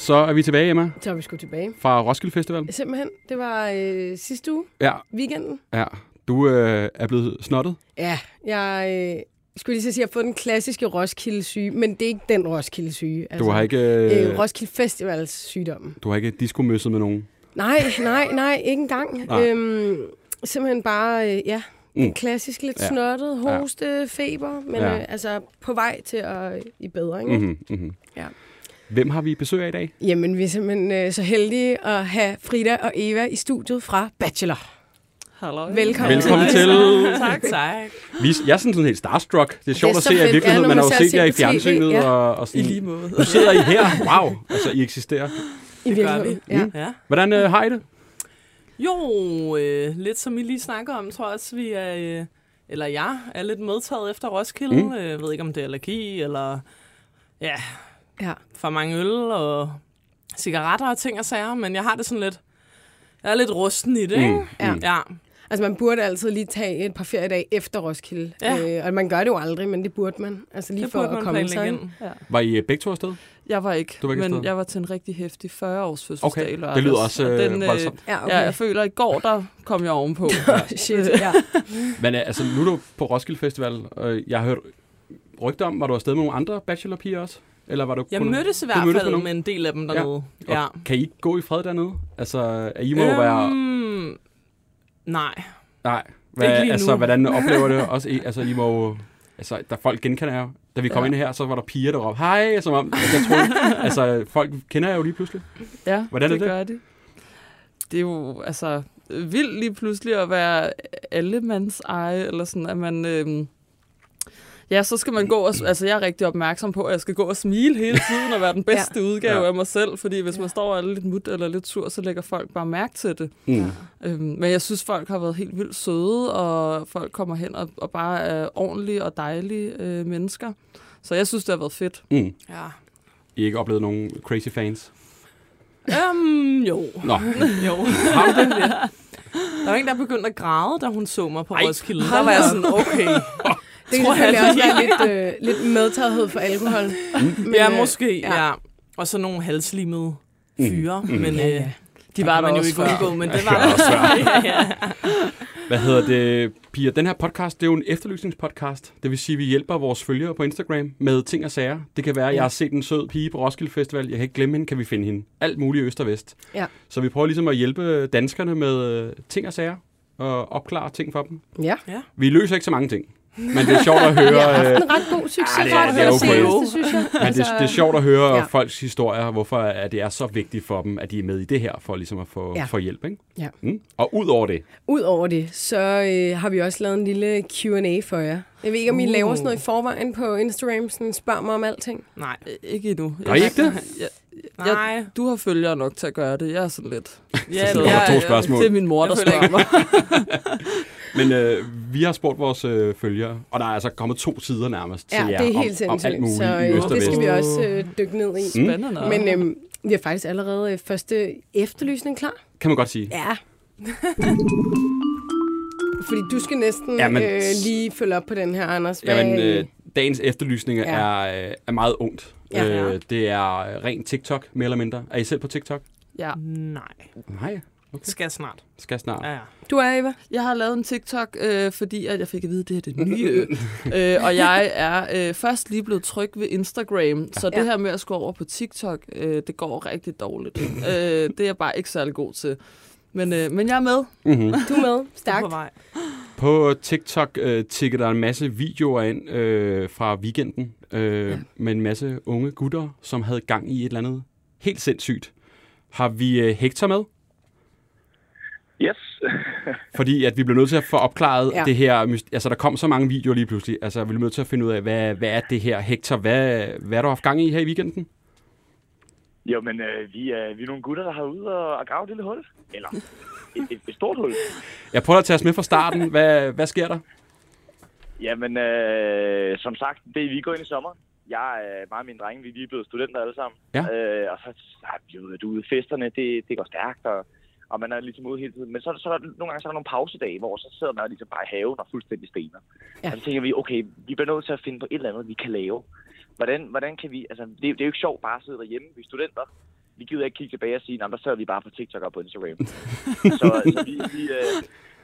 Så er vi tilbage, Emma, Så er vi sgu tilbage. fra Roskilde Festival. Simpelthen, det var øh, sidste uge, Ja, weekenden. ja. Du øh, er blevet snottet. Ja, jeg øh, skulle lige så sige, at jeg har fået den klassiske Roskilde-syge, men det er ikke den Roskilde-syge. Altså, Du har ikke, øh, Øh, Roskilde Festivals sygdommen. du har ikke diskomøsset med nogen. Nej, nej, nej, ikke engang. Nej. Øhm, simpelthen bare, øh, ja, Mm. klassisk lidt Ja. ja. snottet, Ja. hoste, feber, men Ja. øh, altså på vej til at i bedring. Mm. Mm-hmm, mm-hmm. Ja. Hvem har vi besøg af i dag? Jamen, vi er simpelthen øh, så heldige at have Frida og Eva i studiet fra Bachelor. Hallo. Velkommen Velkommen til. til. tak, tak. Vi, jeg er sådan, sådan helt starstruck. Det er sjovt er at se jer i virkeligheden. ja, man har jo ser set jer i fjernsynet. ja. Og, og sådan, I lige måde. Nu sidder I her. Wow. Altså, I eksisterer. I Det gør virkeligheden. vi. Ja. Ja. Hvordan øh, har I det? Jo, øh, lidt som I lige snakker om, tror jeg også, vi er, øh, eller jeg er lidt medtaget efter Roskilde. Mm. Mm. Jeg ved ikke, om det er allergi, eller ja, ja. for mange øl og cigaretter og ting og sager, men jeg har det sådan lidt, jeg er lidt rusten i det, Mm, ikke? Ja. mm. Ja, Altså, man burde altid lige tage et par feriedage efter Roskilde. Ja. Øh, og man gør det jo aldrig, men det burde man. Altså lige det for at komme sig. ind. Ja. Var I øh, begge to afsted? Jeg var ikke, Du var ikke men afsted? jeg var til en rigtig hæftig 40-års fødselsdag Okay, i det lørdags. lyder også og øh, den, voldsomt. Ja, Ja, okay. jeg føler, at i går, der kom jeg ovenpå. Shit, ja. Men øh, altså, nu er du på Roskilde Festival, og jeg har hørt rygter om, var du afsted med nogle andre bachelorpiger også? Eller var du Jeg kun... mødtes i hvert mødtes med fald nogen? med en del af dem dernede. Ja. Ja. Kan I ikke gå i fred dernede? Altså, I må jo være... Øhm, nej. Nej. Hvad, altså, nu. hvordan oplever det også? I, altså, I må. Altså, der folk genkender jer. Da vi kom Ja. ind her, så var der piger, der råbte, hej, som om, jeg troede, altså, folk kender jer jo lige pludselig. Ja, Hvordan er det, det? gør de. Det er jo altså vildt lige pludselig at være allemands eje, eller sådan, at man... Øhm, ja, så skal man gå og... Altså, jeg er rigtig opmærksom på, at jeg skal gå og smile hele tiden og være den bedste ja. udgave Ja. af mig selv, fordi hvis man står og er lidt mut eller lidt sur, så lægger folk bare mærke til det. Mm. Øhm, men jeg synes, folk har været helt vildt søde, og folk kommer hen og, og bare er ordentlige og dejlige øh, mennesker. Så jeg synes, det har været fedt. Mm. Ja. I har ikke oplevet nogen crazy fans? Øhm, jo. Nå, Jo. har du det? Der var en, der begyndte at græde, da hun så mig på Ej. Roskilde. Der var jeg sådan, okay. Det kan Tror jeg selvfølgelig også være lidt, øh, lidt medtagethed for alkohol. Men, ja, øh, måske, ja. ja. Og så nogle halslimede fyre. Mm. Men Ja, øh, ja. de var man jo ikke undgå, men det var også ja, ja. Hvad hedder det, Pia? Den her podcast, det er jo en efterlysningspodcast. Det vil sige, at vi hjælper vores følgere på Instagram med ting og sager. Det kan være, at jeg har set en sød pige på Roskilde Festival. Jeg kan ikke glemme hende, kan vi finde hende. Alt muligt øst og vest. Ja. Så vi prøver ligesom at hjælpe danskerne med øh, ting og sager og opklare ting for dem. Ja. Vi løser ikke så mange ting, men det er sjovt at høre... har haft øh, en ret god succes Ah, det for er- det, det er okay. seneste, synes jeg. Men det, det er sjovt at høre Ja. folks historier, hvorfor at det er så vigtigt for dem, at de er med i det her, for ligesom at få, Ja. få hjælp. Ikke? Ja. Mm. Og ud over det, Udover det, så øh, har vi også lavet en lille Q&A for jer. Jeg ved ikke, om I Uh. laver sådan noget i forvejen på Instagram, sådan spørg mig om alting. Nej. Øh, Ikke endnu. Gør I ikke det? Jeg, Nej. du har følgere nok til at gøre det. Jeg er sådan lidt... Ja, Så sidder der to spørgsmål. Det er min mor, der Jeg spørger mig. Men øh, vi har spurgt vores øh, følgere, og der er altså kommet to sider nærmest Ja, til jer det er helt om, om alt muligt så i øh, øst og det skal vi også øh, dykke ned i. Mm. Spændende. Men øhm, vi har faktisk allerede øh, første efterlysning klar. Kan man godt sige. Ja. Fordi du skal næsten Ja, men- øh, lige følge op på den her, Anders. Hvad, Jamen, øh, dagens efterlysninger Ja. er, øh, er meget ungt. Ja. Øh, det er ren TikTok, mere eller mindre. Er I selv på TikTok? Ja. Nej. Nej, Skal snart. skal snart. Ja, ja. Du er, Eva? Jeg har lavet en TikTok, øh, fordi at jeg fik at vide, at det er det nye. øh, og jeg er øh, først lige blevet tryg ved Instagram, så det Ja. her med at skulle over på TikTok, øh, det går rigtig dårligt. øh, det er jeg bare ikke særlig god til. Men, øh, men jeg er med. Mm-hmm. Du er med. Du Stærkt. på vej. På TikTok øh, tikker der en masse videoer ind øh, fra weekenden øh, Ja. ja. med en masse unge gutter, som havde gang i et eller andet helt sindssygt. Har vi øh, Hector med? Yes. Fordi at vi blev nødt til at få opklaret Ja. det her. Altså, der kom så mange videoer lige pludselig. Altså, vi blev nødt til at finde ud af, hvad, hvad er det her? Hector, hvad, hvad har du haft gang i her i weekenden? jo, men øh, vi, er, vi er nogle gutter, der har ude og, og grave et lille hul. Eller et, et, et stort hul. Jeg prøver at tage os med fra starten. Hvad, hvad sker der? Jamen, øh, som sagt, det er vi går ind i sommer. Jeg er mig og mine drenge, vi er lige blevet studenter alle sammen. Ja. Øh, og så har vi jo været ude. Festerne, det, det går stærkt, og, og man er ligesom ude hele tiden. Men så, så er der, nogle gange så er der nogle pausedage, hvor så sidder man ligesom bare i haven og fuldstændig stener. Ja. Og så tænker vi, okay, vi bliver nødt til at finde på et eller andet, vi kan lave. Hvordan, hvordan kan vi, altså, det, det er jo ikke sjovt bare at sidde derhjemme, vi er studenter. vi gider ikke kigge tilbage og sige, at der sad vi bare på TikTok og på Instagram. så så vi, vi, øh,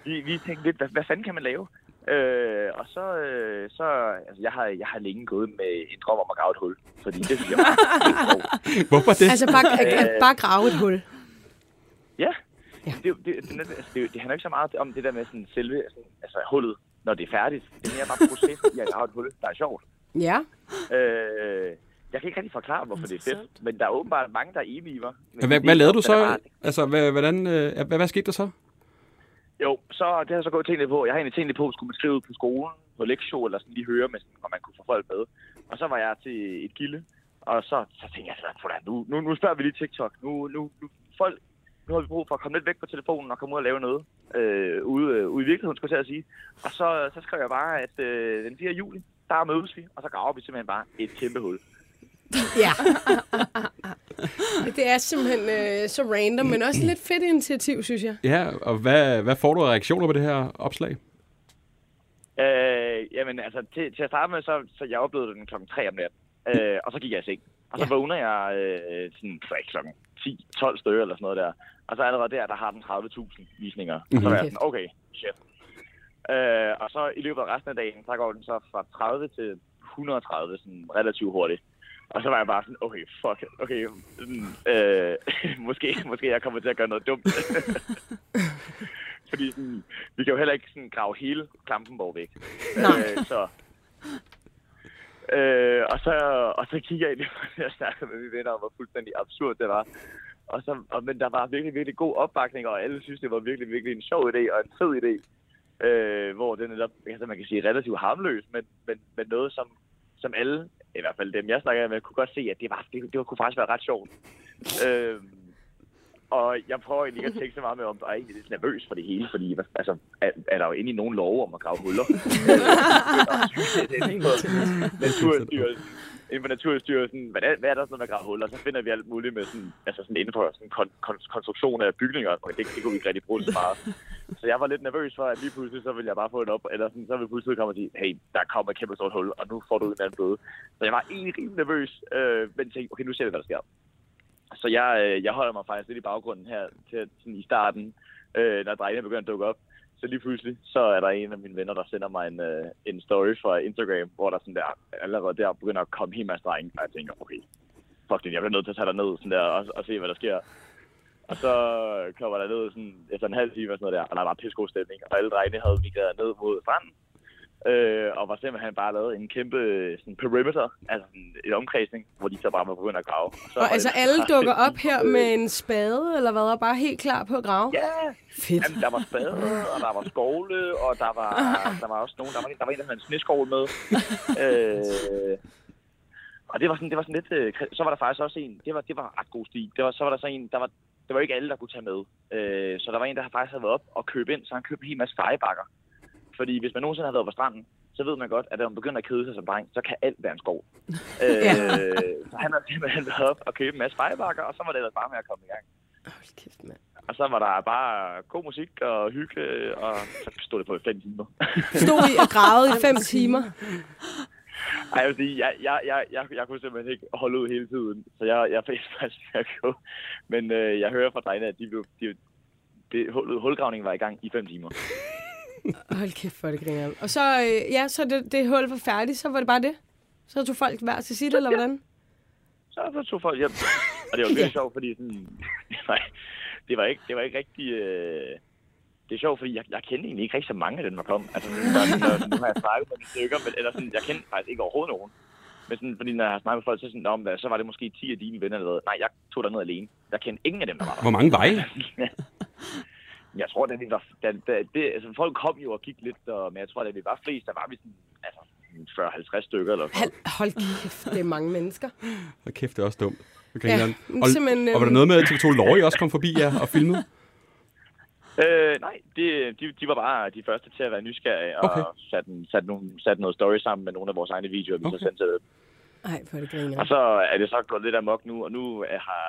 vi, vi tænkte lidt, hvad, hvad fanden kan man lave? Øh, og så, øh, så altså, jeg, har, jeg har længe gået med en drøm om at grave et hul, fordi det synes jeg. Hvorfor det? Altså bare, bare grave et hul. Ja. Ja. Det, er det, det, altså, det, jo- det handler ikke så meget om det der med sådan selve sådan, altså, hullet, når det er færdigt. Det er mere bare processen i at grave et hul, der er sjovt. Ja. Øh, jeg kan ikke rigtig forklare, hvorfor det er fedt, men der er åbenbart mange, der er enige i mig. Hvad, det hvad lavede du det så? bare- Altså, hvad, hvordan, øh, hvad, hvad skete der så? Jo, så det har jeg så gået tænkt på. Jeg har egentlig tænkt på, at skulle man skrive ud på skolen, på lektion, eller sådan lige høre, med, sådan, om man kunne få folk med. Og så var jeg til et gilde, og så, så tænkte jeg, så, nu, nu, nu spørger vi lige TikTok. Nu, nu, nu, folk, nu har vi brug for at komme lidt væk på telefonen og komme ud og lave noget øh, ude, øh, ude i virkeligheden, skulle jeg til at sige. Og så, så skrev jeg bare, at øh, den 4. juli, der mødes vi, og så graver vi simpelthen bare et kæmpe hul. Ja. Det er simpelthen øh, så random, men også lidt fedt initiativ, synes jeg. Ja, og hvad, hvad får du af reaktioner på det her opslag? Øh, jamen, altså, til, til at starte med, så, så jeg oplevede den klokken 3 om natten. Øh, og så gik jeg i seng. Og så Ja. vågner jeg øh, sådan, klokken 10-12 stykker eller sådan noget der. Og så allerede der, der har den 30.000 visninger. Og så Mhm. var jeg Kæft. sådan, okay, shit. Øh, og så i løbet af resten af dagen, så går den så fra 30 til 130 sådan relativt hurtigt. Og så var jeg bare sådan, okay, fuck, okay, øh, måske, måske jeg kommer til at gøre noget dumt. Fordi sådan, vi kan jo heller ikke sådan grave hele Klampenborg væk. Nej. Øh, så, øh, og, så, og så kigger jeg ind, jeg snakkede med mine venner om, hvor fuldstændig absurd det var. Og så, og, men der var virkelig, virkelig god opbakning, og alle synes, det var virkelig, virkelig en sjov idé og en fed idé. Øh, hvor det netop, altså man kan sige, relativt harmløs, men, men, men noget, som, som alle, i hvert fald dem, jeg snakker med, kunne godt se, at det, var, det, det kunne faktisk være ret sjovt. Øh, og jeg prøver egentlig ikke at tænke så meget med, om jeg er egentlig lidt nervøs for det hele, fordi altså, er, er der jo egentlig nogen lov om at grave huller? Naturstyrelsen, inden for Naturstyrelsen, hvad er, hvad er der sådan noget med at grave huller? Så finder vi alt muligt med sådan, altså sådan inden for sådan kon, kon, konstruktion af bygninger, og det, det kunne vi ikke rigtig bruge så meget. Så jeg var lidt nervøs for, at lige pludselig så ville jeg bare få en op, eller sådan, så ville pludselig komme og sige, hey, der kommer et kæmpe stort hul, og nu får du en anden bøde. Så jeg var egentlig rimelig nervøs, øh, men tænkte, okay, nu ser vi, hvad der sker. Så jeg, øh, jeg holder mig faktisk lidt i baggrunden her til sådan i starten, øh, når drengene begynder at dukke op. Så lige pludselig, så er der en af mine venner, der sender mig en, øh, en story fra Instagram, hvor der sådan der, allerede der begynder at komme helt masse drenge. Og jeg tænker, okay, fuck det, jeg bliver nødt til at tage dig ned sådan der, og, og se, hvad der sker. Og så kommer der ned sådan, efter en halv time og sådan noget der, og der var pissegod stemning. Og alle drengene havde migreret ned mod stranden. Øh, og var simpelthen bare lavet en kæmpe sådan, perimeter, altså sådan en omkredsning, hvor de så bare var begyndt at grave. så Og altså det alle dukker fedt. op her med en spade, eller hvad, og bare helt klar på at grave. Ja, Fedt. Jamen, der var spade, og der var skovle, og der var, der var også nogen, der var, der var en, der havde en sneskovl med. øh, og det var sådan, det var sådan lidt, øh, så var der faktisk også en, det var, det var ret god stil. Det var, så var der så en, der var, det var ikke alle, der kunne tage med. Øh, så der var en, der faktisk havde været op og købe ind, så han købte en hel masse fejebakker. Fordi hvis man nogensinde har været på stranden, så ved man godt, at når man begynder at kede sig som dreng, så kan alt være en skov. Øh, så han har simpelthen været op og købe en masse fejebakker, og så var det ellers bare med at komme i gang. Hold kæft, mand. Og så var der bare god musik og hygge, og så stod det på i fem timer. Stod I og gravede i fem timer? Ej, jeg vil sige, jeg, jeg, jeg, jeg, jeg kunne simpelthen ikke holde ud hele tiden, så jeg, jeg fik faktisk med at gå. Men øh, jeg hører fra drengene, at de, blev- de, det, hul, hulgravningen var i gang i fem timer. Hold kæft, for det griner. Og så, øh, ja, så det, det hul var færdigt, så var det bare det? Så tog folk hver til sit, eller hvordan? Så, så tog folk hjem. Og det var virkelig sjovt, fordi sådan, det, var, det, var ikke, det var ikke rigtig... Øh, det er sjovt, fordi jeg, jeg kendte egentlig ikke rigtig så mange af dem, der kom. Altså, sådan, der, sådan, nu har jeg snakket med nogle stykker, men, eller sådan, jeg kendte faktisk ikke overhovedet nogen. Men sådan, fordi når jeg har snakket med folk, så, sådan, "Nå, men, så var det måske 10 af dine venner eller hvad. Nej, jeg tog der ned alene. Jeg kendte ingen af dem, der var der. Hvor mange veje? Jeg tror, at det var, da, da, det, altså, folk kom jo og gik lidt, og, men jeg tror, at vi var flest, der var vi sådan, altså, 40-50 stykker eller sådan. Hold, hold kæft, det er mange mennesker. Og kæft, det er også dumt. Okay, Ja, og, simpelthen, og var der øhm, noget med, at TV2 Lorry også kom forbi jer og filmede? Øh, nej, det, de, de var bare de første til at være nysgerrige og Okay. satte, en- satte, nogle, satte noget story sammen med nogle af vores egne videoer, vi okay. Så sendte til dem. Ej, for det griner. Og så er det så gået lidt amok nu, og nu er- har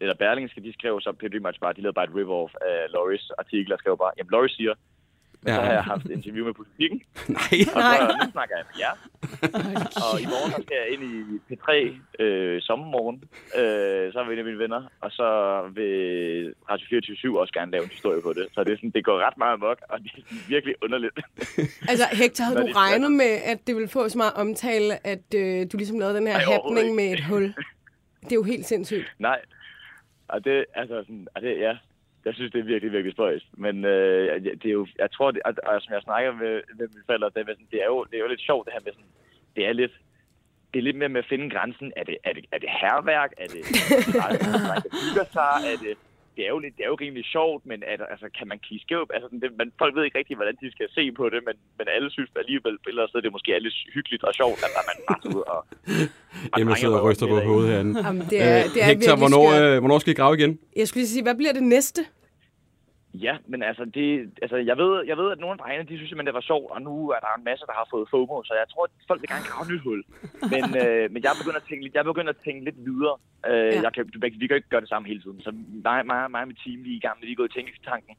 eller Berlingske, de skrev så pretty much bare, de lavede bare et rip-off af Loris artikel, og skrev bare, jamen Loris siger, Men Ja. så har jeg haft et interview med politikken, Nej. og Nej. så nu snakker jeg med jer. Og i morgen skal jeg ind i P3 øh, sommermorgen, øh, sammen med en af mine venner. Og så vil Radio 24 også gerne lave en historie på det. Så det, er sådan, det går ret meget amok, og det er virkelig underligt. Altså, Hector, havde du regnet med, at det ville få så meget omtale, at øh, du ligesom lavede den her Ej, happening med et hul? Det er jo helt sindssygt. Nej. Og det, altså sådan, og det, ja, jeg synes, det er virkelig, virkelig spøjst. Men øh, det er jo, jeg tror, det, og, og som jeg snakker med, med mine forældre, det er, med sådan, det, er jo, det er jo lidt sjovt, det her med sådan, det er lidt, det er lidt mere med at finde grænsen. Er det, er det, er det herværk? Er det, er det, er det, er det, Er det, det er jo, lidt, det er jo rimelig sjovt, men der, altså, kan man kigge skævt? Altså, det, man, folk ved ikke rigtig, hvordan de skal se på det, men, men alle synes alligevel, eller sted, det måske er lidt hyggeligt og sjovt, at man bare ud og... Emma sidder og ryster på hovedet herinde. Jamen, det er, det er Øh, Hector, virkelig hvornår, øh, hvornår skal I grave igen? Jeg skulle lige sige, hvad bliver det næste? Ja, men altså, det, altså jeg, ved, jeg ved, at nogle af drengene, de synes simpelthen, det var sjovt, og nu er der en masse, der har fået FOMO, så jeg tror, at folk vil gerne grave et nyt hul. Men, øh, men jeg begynder at tænke, jeg begynder at tænke lidt videre. Øh, Ja. jeg kan, vi kan jo ikke gøre det samme hele tiden, så mig, mig, mig og mit team, vi er i gang med, vi er gået i tænketanken,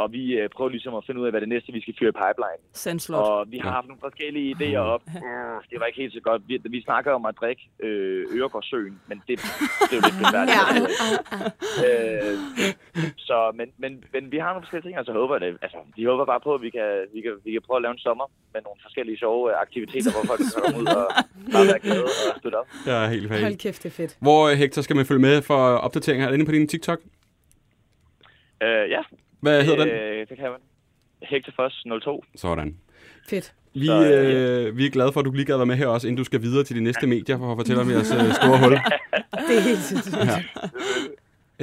og vi øh, prøver ligesom at finde ud af, hvad det næste, vi skal fyre i pipeline. Sandslot. Og vi har haft nogle forskellige idéer op. Uh, det var ikke helt så godt. Vi, vi snakker om at drikke øh, Øregårdsøen, men det, det er jo lidt besværligt. Ja. øh, så, men, men, men vi har nogle forskellige ting, og så håber jeg det. Altså, vi håber bare på, at vi kan, vi kan, vi kan prøve at lave en sommer med nogle forskellige sjove øh, aktiviteter, hvor folk kan komme ud og bare være glade og støtte op. Er helt Hold færdig. kæft, det er fedt. Hvor, øh, Hector, skal man følge med for opdateringer? Er det inde på din TikTok? Øh, ja, Hvad hedder den? øh, det kan man. Hector Foss 02. Sådan. Fedt. Vi, Så, øh, øh, vi er glade for, at du lige gad være med her også, inden du skal videre til de næste medier for at fortælle om jeres øh, store hul. Det er helt sindssygt. Ja.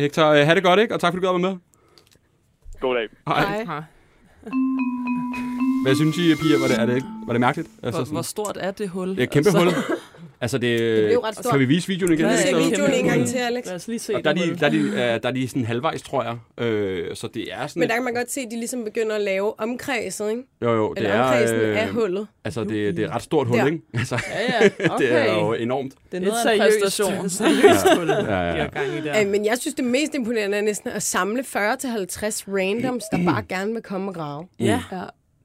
Hector, øh, have det godt, ikke? Og tak, fordi du gad være med. God dag. Hej. Hej. Hvad synes I, piger? Var det, er det, var det mærkeligt? Altså, Hvor, hvor stort er det hul? det er et kæmpe altså, hul. Altså, det, Det blev ret stort. Skal vi vise videoen igen? Ja, Se ja, ja. videoen en gang til, Alex. Lad os lige se Og der er, de, der, er de, øh, der er de sådan halvvejs, tror jeg. Øh, så det er sådan... Men der kan man godt se, at de ligesom begynder at lave omkredset, ikke? jo, jo, det Eller er, omkredsen øh, af hullet. altså, det, det er et ret stort hul, Der. ikke? Altså, Ja, ja, okay. det er jo enormt. Det er Et noget af en præstation. seriøst hul, Ja, ja. har gang i der. Ja. Men jeg synes, det mest imponerende er næsten at samle 40-50 randoms, der bare gerne vil komme og grave. Ja, Ja.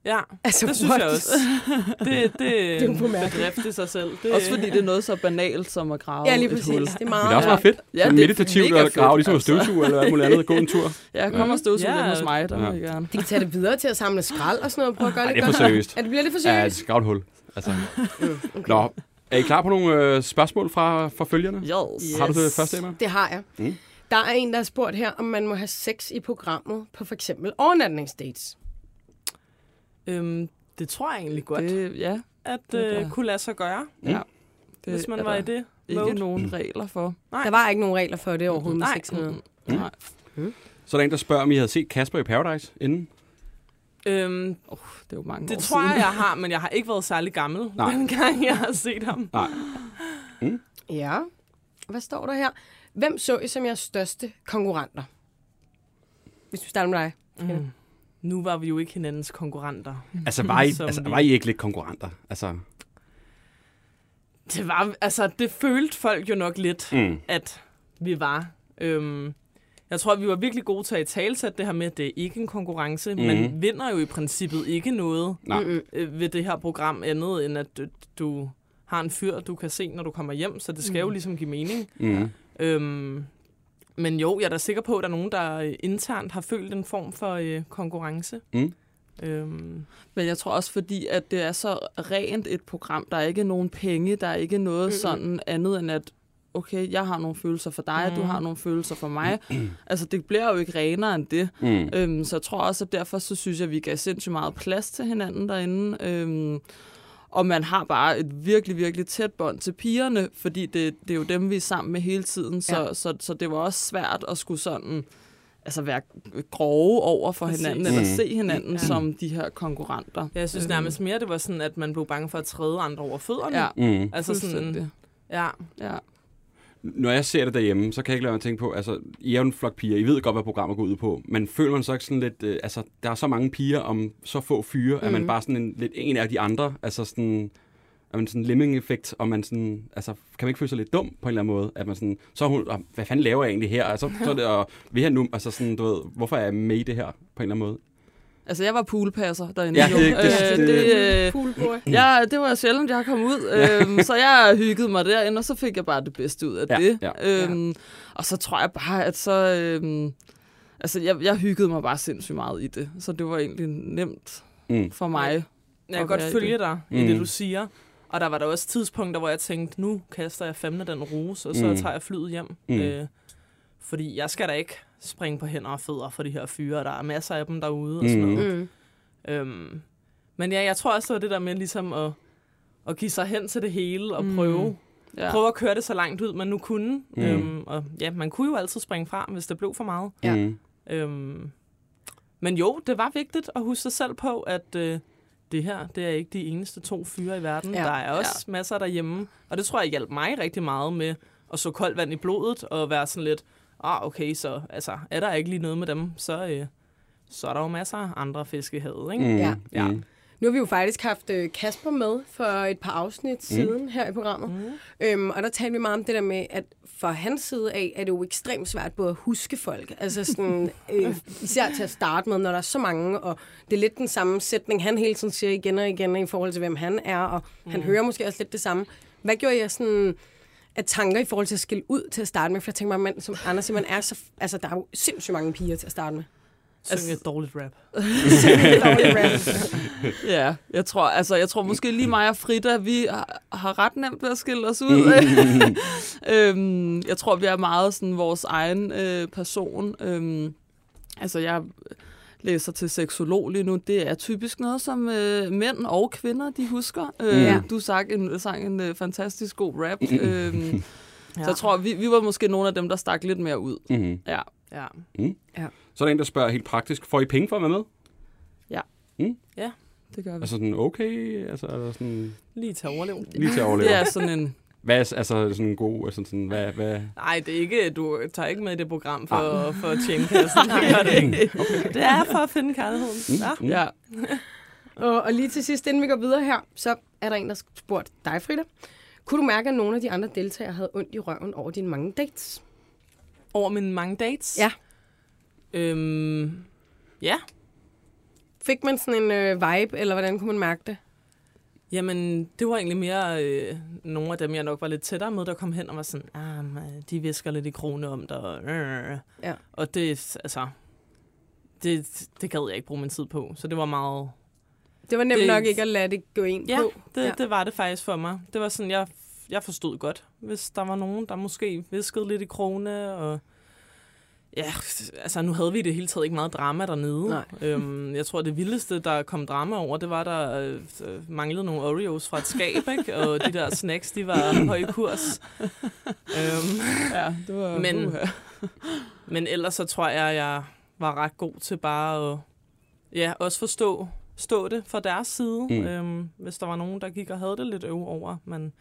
Ja. Altså, Det synes what? jeg også. Det, det, det er jo bemærket. bedrift i sig selv. Det, Også fordi det er noget så banalt som at grave Ja, lige et præcis. hul. Det er Men meget... det er også meget fedt. Ja, Ja, det er meditativt at grave, fedt, ligesom at altså. støvsuge eller alt muligt andet. Gå en tur. Ja, kom og støvsug Ja. hos mig, der Ja. vil jeg gerne. De kan tage det videre til at samle skrald og sådan noget. Prøv at gøre Ej, det det er for seriøst. Er det bliver det for Ja, seriøst? et skravt hul. Altså. Nå, er I klar på nogle øh, spørgsmål fra, fra følgerne? Yes. Har du det første, Emma? Det har jeg. Mm. Der er en, der har spurgt her, om man må have sex i programmet på for eksempel overnatningsdates. Øhm, det tror jeg egentlig godt, det, ja, at det øh, kunne lade sig gøre, Mm. ja. Det hvis man er var i det Ikke mode. nogen regler for. Nej. Der var ikke nogen regler for det overhovedet Nej. Mm. Nej. Så er der en, der spørger, om I havde set Kasper i Paradise inden? Øhm, Det er jo mange det år tror siden. jeg, jeg har, men jeg har ikke været særlig gammel, Nej. den gang jeg har set ham. Nej. Ja. Hvad står der her? Hvem så I som jeres største konkurrenter? Hvis du starter med dig. Mm. Nu var vi jo ikke hinandens konkurrenter. Altså, var I, altså, vi- var I ikke lidt konkurrenter? Altså, Det var, altså, det følte folk jo nok lidt, mm. at vi var. Øhm, jeg tror, vi var virkelig gode til at talsætte det her med, at det er ikke en konkurrence. Mm. Man Mhm. vinder jo i princippet ikke noget Nej. Øh, ved det her program andet, end at du, du har en fyr, du kan se, når du kommer hjem. Så det skal jo ligesom give mening. Mm. Øhm, men jo, jeg er da sikker på, at der er nogen, der øh, internt har følt en form for øh, konkurrence. Mm. Øhm, Men jeg tror også, fordi at det er så rent et program, der er ikke nogen penge, der er ikke noget Mm-mm. sådan andet end at, okay, jeg har nogle følelser for dig, Mm. du har nogle følelser for mig. altså, det bliver jo ikke renere end det. Mm. Øhm, så jeg tror også, at derfor så synes jeg, at vi gav sindssygt meget plads til hinanden derinde. Øhm, og man har bare et virkelig, virkelig tæt bånd til pigerne, fordi det, det er jo dem, vi er sammen med hele tiden. Så, Ja. ja. så, så det var også svært at skulle sådan altså være grove over for Præcis. hinanden, eller Mm. se hinanden Ja. ja. som de her konkurrenter. jeg synes Øhm, nærmest mere, det var sådan, at man blev bange for at træde andre over fødderne. Ja, Mm. Altså sådan, ja. Ja. Når jeg ser det derhjemme, så kan jeg ikke lade mig at tænke på, altså, I er jo en flok piger, I ved godt, hvad programmet går ud på, men føler man så ikke sådan lidt, øh, altså, der er så mange piger om så få fyre, mm. at man Mhm. bare sådan en, lidt en af de andre, altså sådan, er man sådan lemming-effekt, og man sådan, altså, kan man ikke føle sig lidt dum på en eller anden måde, at man sådan, så hun, "Åh, hvad fanden laver jeg egentlig her, altså, så er det, og vil jeg nu, altså sådan, du ved, hvorfor er jeg med i det her, på en eller anden måde? Altså, jeg var poolpasser derinde. Ja, det- det- Øh, det- det, øh, ja, det var sjældent, jeg kom ud. Øhm, så jeg hyggede mig derinde, og så fik jeg bare det bedste ud af Ja, det. ja. Øhm, og så tror jeg bare, at så... Øhm, altså, jeg, jeg hyggede mig bare sindssygt meget i det. Så det var egentlig nemt Mm. for mig. Jeg kan godt i følge det. dig i Mm. det, du siger. Og der var der også tidspunkter, hvor jeg tænkte, nu kaster jeg fandme den rose, og så Mm. tager jeg flyet hjem. Mm. Øh, fordi jeg skal da ikke springe på hænder og fødder for de her fyre. Der er masser af dem derude og sådan Mm. noget. Mm. Øhm, men ja, jeg tror også, det var det der med ligesom at, at give sig hen til det hele og Mm. prøve, Ja. prøve at køre det så langt ud, man nu kunne. Mm. Øhm, og ja, man kunne jo altid springe fra, hvis det blev for meget. Ja. Mm. Øhm, men jo, det var vigtigt at huske sig selv på, at øh, det her, det er ikke de eneste to fyre i verden. Ja. Ja. Der er også ja. masser derhjemme. Og det tror jeg hjalp mig rigtig meget med at så koldt vand i blodet og være sådan lidt, ah, okay, så altså, er der ikke lige noget med dem, så, øh, så er der jo masser af andre fisk i havet, ikke? Mm. Ja. Ja. Mm. Nu har vi jo faktisk haft øh, Kasper med for et par afsnit siden her i programmet. Mm. Øhm, og der talte vi meget om det der med, at for hans side af, er det jo ekstremt svært både at huske folk. Altså sådan, øh, især til at starte med, når der er så mange, og det er lidt den samme sætning, han hele tiden siger igen og igen i forhold til, hvem han er, og mm. han hører måske også lidt det samme. Hvad gjorde jeg sådan af tanker i forhold til at skille ud til at starte med? For jeg tænker mig, man, som Anders siger, man er så, altså, der er jo sindssygt mange piger til at starte med. Synge et dårligt rap. Dårlig rap. Ja, jeg tror, altså, jeg tror måske lige mig og Frida, vi har, har ret nemt ved at skille os ud. øhm, jeg tror, vi er meget sådan vores egen øh, person. Øhm, altså, jeg læser til seksolog lige nu. Det er typisk noget, som øh, mænd og kvinder, de husker. Øh, Ja. Du sang en, sang en øh, fantastisk god rap. øhm, Ja. Så jeg tror, vi, vi var måske nogle af dem, der stak lidt mere ud. Mm. Ja. Ja. Så er der en, der spørger helt praktisk, får I penge for at være med? Det gør vi. Altså sådan, okay, altså er der sådan, Lige til at overleve. lige til at overleve. Det er sådan en... Hvad er altså sådan en god, altså sådan, hvad, hvad? Nej, det er ikke, du tager ikke med i det program for, for at tjene kassen. Det gør det ikke. Det er for at finde kærligheden. Ja. Mm. Ja. Og, og lige til sidst, inden vi går videre her, så er der en, der spurgte dig, Frida. Kunne du mærke, at nogle af de andre deltagere havde ondt i røven over dine mange dates? Over mine mange dates? Ja. Øhm, ja. Fik man sådan en øh, vibe, eller hvordan kunne man mærke det? Jamen, det var egentlig mere øh, nogle af dem, jeg nok var lidt tættere med, der kom hen og var sådan, ah, man, de visker lidt i krone om dig. Og, øh. Ja. og det, altså, det, det gad jeg ikke bruge min tid på. Så det var meget, Det var nemt Det- nok ikke at lade det gå ind ja, på. det, ja, det var det faktisk for mig. Det var sådan, jeg, jeg forstod godt, hvis der var nogen, der måske viskede lidt i krone, og Ja, altså nu havde vi det hele taget ikke meget drama dernede. Nej. Øhm, jeg tror, det vildeste, der kom drama over, det var, der øh, manglede nogle Oreos fra et skab, ikke? Og de der snacks, de var høj kurs. øhm, Ja, det var... Men- men ellers så tror jeg, jeg var ret god til bare at ja, også forstå stå det fra deres side, Mm. øhm, hvis der var nogen, der gik og havde det lidt øv over. Men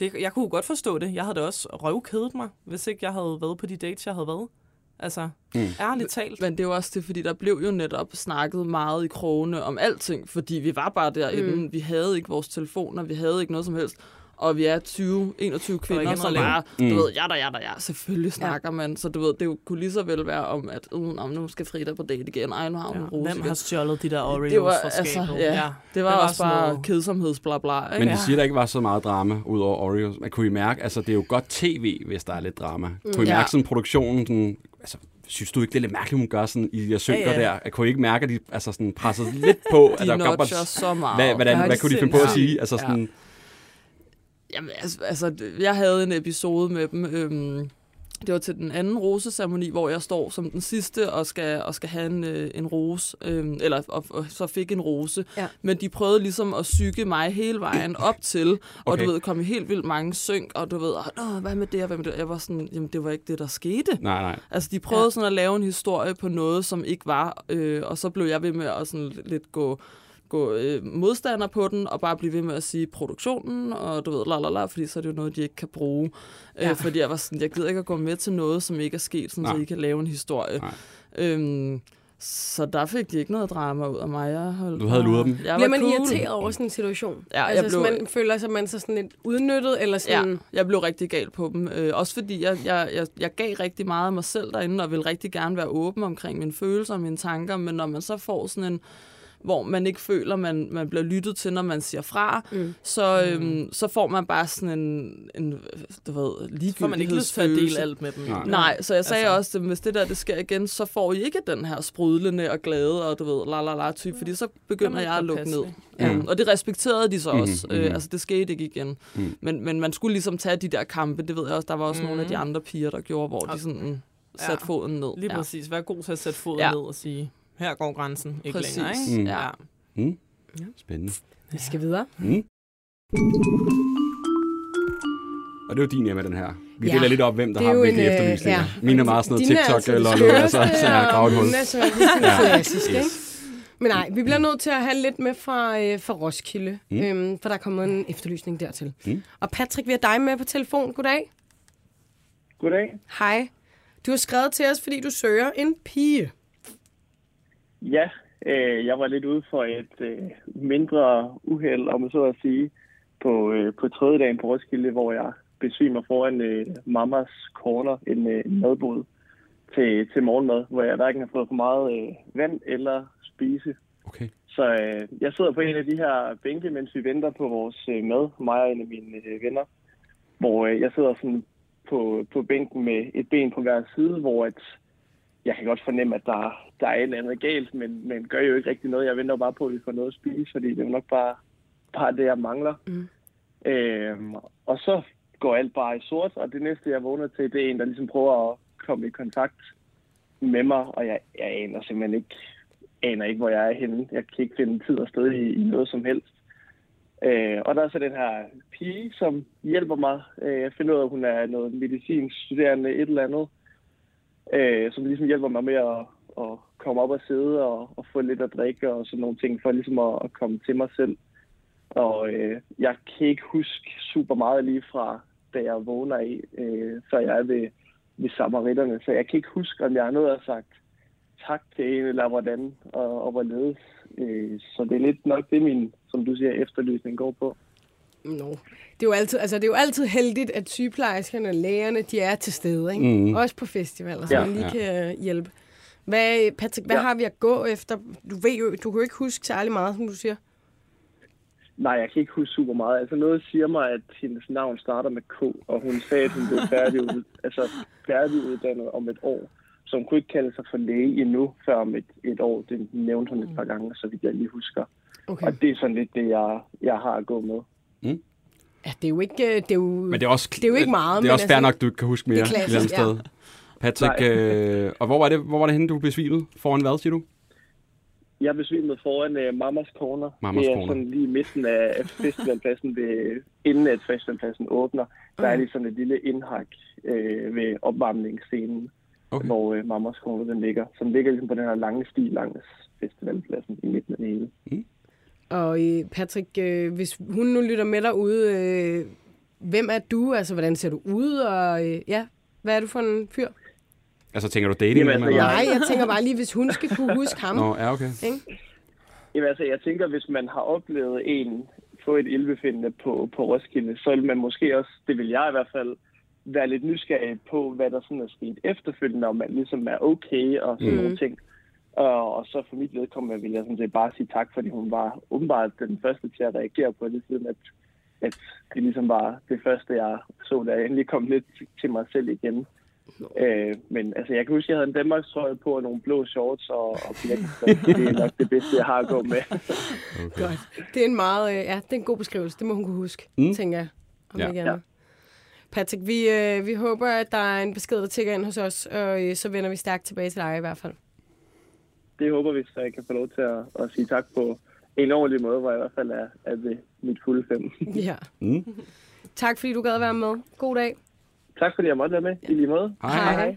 det, jeg kunne godt forstå det. Jeg havde da også røvkædet mig, hvis ikke jeg havde været på de dates, jeg havde været. Altså, Mm. mm. ærligt talt. Men det er jo også det, fordi der blev jo netop snakket meget i krogene om alting, fordi vi var bare derinde. Mm. Mm. Vi havde ikke vores telefoner, vi havde ikke noget som helst. Og vi er 20, 21 kvinder, noget bare, Mm. du ved, ja da, ja da, ja, selvfølgelig snakker ja. man. Så du ved, det jo kunne lige så vel være om, at uh, nå, nu skal Frida på date igen. Ej, nu har hun Ja. rose Hvem har stjålet de der Oreos Det var, fra altså, ja, ja. Det var, Det var også bare noget- kedsomhedsblabla. Men Ikke? de siger, der ikke var så meget drama ud over Oreos. Man kunne I mærke, altså det er jo godt tv, hvis der er lidt drama. Kunne I Ja. mærke sådan produktionen, sådan, altså synes du ikke, det er lidt mærkeligt, hun gør sådan i de der synker Ja, ja. der? Kunne I ikke mærke, at de altså sådan pressede lidt på? at de der kom notcher så meget. hvad, hvordan, hvad kunne de finde på at sige? Altså Ja. sådan, Jamen, altså, altså, jeg havde en episode med dem. Øhm, det var til den anden roseceremoni, hvor jeg står som den sidste og skal, og skal have en, øh, en rose, øhm, eller og, og, så fik en rose. Ja. Men de prøvede ligesom at psyke mig hele vejen op til, og Okay. du ved, kom i helt vildt mange synk, og du ved, Åh, hvad med det, og hvad med det? Jeg var sådan, jamen det var ikke det, der skete. nej, nej. Altså, de prøvede ja. sådan at lave en historie på noget, som ikke var, øh, og så blev jeg ved med at sådan lidt gå, gå øh, modstander på den, og bare blive ved med at sige produktionen, og du ved, la la la, fordi så er det jo noget, de ikke kan bruge. Ja. Ja. Øh, fordi jeg var sådan, jeg gider ikke at gå med til noget, som ikke er sket, sådan, så Nej. I kan lave en historie. Nej. Øhm, Så der fik de ikke noget drama ud af mig. Jeg holdt Du havde luret dem. Jeg Bliver man cool. irriteret over sådan en situation? Ja, jeg altså, blev- så man føler sig man så sådan lidt udnyttet, eller sådan... Ja, jeg blev rigtig gal på dem. Øh, også fordi jeg, jeg, jeg, jeg gav rigtig meget af mig selv derinde, og ville rigtig gerne være åben omkring mine følelser og mine tanker, men når man så får sådan en hvor man ikke føler, man, man bliver lyttet til, når man siger fra, Mm. så, øhm, så får man bare sådan en, en du ved, ligegyldighedsfølelse. får man ikke lyst til at dele alt med dem. Nej. Nej, så jeg sagde Altså. også, at hvis det der det sker igen, så får I ikke den her sprudlende og glade og du ved, la la la type, fordi så begynder Jamen, jeg at lukke ned. Ja. Mm. Og det respekterede de så Mhm, også. mhm. Øh, altså det skete ikke igen. Mm. Men, men man skulle ligesom tage de der kampe, det ved jeg også, der var også Mhm. nogle af de andre piger, der gjorde, hvor de Og- sådan Ja. satte foden ned. Lige præcis. Vær god til at sætte foden Ja. ned og sige, her går grænsen ikke Præcis. længere. Ikke? Mm. Ja. Mm. Spændende. Vi skal videre. Mm. Og det er jo din med den her. Vi Ja. deler lidt op, hvem der er har hvilke øh, efterlysninger. ja. Mine er meget sådan noget Dine TikTok altså eller noget, altså så jeg hul. er så Ja. klassisk, ikke? Men nej, vi bliver nødt til at have lidt med fra, øh, fra Roskilde, Mm. mm. øhm, for der er kommet en efterlysning dertil. Mm. Og Patrick, vi har dig med på telefon. Goddag. Goddag. Hej. Du har skrevet til os, fordi du søger en pige. Ja, øh, jeg var lidt ude for et øh, mindre uheld, om så at sige, på, øh, på tredje dagen på Roskilde, hvor jeg besvimer foran øh, mammas corner, en øh, madbod til, til morgenmad, hvor jeg hverken har fået for meget øh, vand eller spise. Okay. Så øh, jeg sidder på en af de her bænke, mens vi venter på vores øh, mad, mig og en af mine øh, venner, hvor øh, jeg sidder sådan på, på bænken med et ben på hver side, hvor at jeg kan godt fornemme, at der, der er et eller andet galt, men, men gør jo ikke rigtig noget. Jeg venter bare på, at vi får noget at spise, fordi det er nok bare, bare det, jeg mangler. Mm. Øhm, og så går alt bare i sort, og det næste, jeg vågner til, det er en, der ligesom prøver at komme i kontakt med mig, og jeg, jeg aner simpelthen ikke, aner ikke, hvor jeg er henne. Jeg kan ikke finde tid og sted i, i noget som helst. Øh, og der er så den her pige, som hjælper mig. Øh, jeg finder ud af, at hun er noget medicinsk studerende, et eller andet, øh, som ligesom hjælper mig med at, at komme op og sidde og, og få lidt at drikke og sådan nogle ting, for ligesom at, at komme til mig selv. Og øh, jeg kan ikke huske super meget lige fra, da jeg vågner i, øh, før jeg er ved, ved samaritterne. Så jeg kan ikke huske, om jeg har noget at sagt tak til en, eller hvordan og, og hvorledes. Øh, så det er lidt nok det, min, som du siger, efterlysning går på. No. Det, er jo altid, altså, det er jo altid heldigt, at sygeplejerskerne og lægerne, de er til stede. Ikke? Mhm. Også på festivaler, så Ja. man lige kan hjælpe. Hvad, Patrick, hvad Ja. har vi at gå efter? Du ved jo, du kan jo ikke huske særlig meget, som du siger. Nej, jeg kan ikke huske super meget. Altså noget siger mig, at hendes navn starter med K, og hun sagde, at hun blev færdigud, altså færdiguddannet om et år. Så hun kunne ikke kalde sig for læge endnu, før om et, et år. Det nævnte hun et par gange, så vidt jeg lige husker. Okay. Og det er sådan lidt det, jeg, jeg har at gå med. Ja, det er jo ikke... øh, Det er jo, Men det er også, Det er jo ikke meget, Det er men også fair altså- nok, du ikke kan huske mere. Det er klassisk, et eller andet sted. Patrick, øh, og hvor var, det, hvor var det henne, du besvimede? Foran hvad, siger du? Jeg besvimede foran uh, Mamas Corner. Mamas det er Corner. sådan lige i midten af festivalpladsen, ved, inden at festivalpladsen åbner. Der er lige sådan et lille indhak øh, ved opvarmningsscenen, Okay. hvor øh, Mamas Corner den ligger. Som ligger ligesom på den her lange sti langs festivalpladsen i midten af det hele. Og øh, Patrick, øh, hvis hun nu lytter med derude, øh, hvem er du? Altså, hvordan ser du ud? Og øh, ja, hvad er du for en fyr? Altså, tænker du dating? Jamen, altså, jeg- Nej, jeg tænker bare lige, hvis hun skal kunne huske ham. Nå, ja, okay. Ikke? Jamen altså, jeg tænker, hvis man har oplevet en få et ildbefindende på, på Roskilde, så vil man måske også, det vil jeg i hvert fald, være lidt nysgerrig på, hvad der sådan er sket efterfølgende, om man ligesom er okay og sådan mm. nogle ting. Og, og så for mit vedkommende vil jeg sådan set bare sige tak, fordi hun var åbenbart den første til at reagere på det, siden at, at det ligesom var det første, jeg så, da jeg endelig kom lidt til mig selv igen. Øh, men altså, jeg kan huske, at jeg havde en Danmarks trøje på og nogle blå shorts og, og blæk, så det er nok det bedste, jeg har at gå med. okay. Godt. Det er en meget, øh, ja, det er en god beskrivelse. Det må hun kunne huske, Mm. tænker jeg. Om Ja. ja. ikke andet. Patrick, vi, øh, vi håber, at der er en besked, der tigger ind hos os, og øh, så vender vi stærkt tilbage til dig i hvert fald. Det håber vi, så jeg kan få lov til at, at sige tak på en ordentlig måde, hvor jeg i hvert fald er, er ved mit fulde fem. Ja. Mm. Tak fordi du gad være med. God dag. tak fordi jeg måtte være med, i lige måde. Hej. Hej.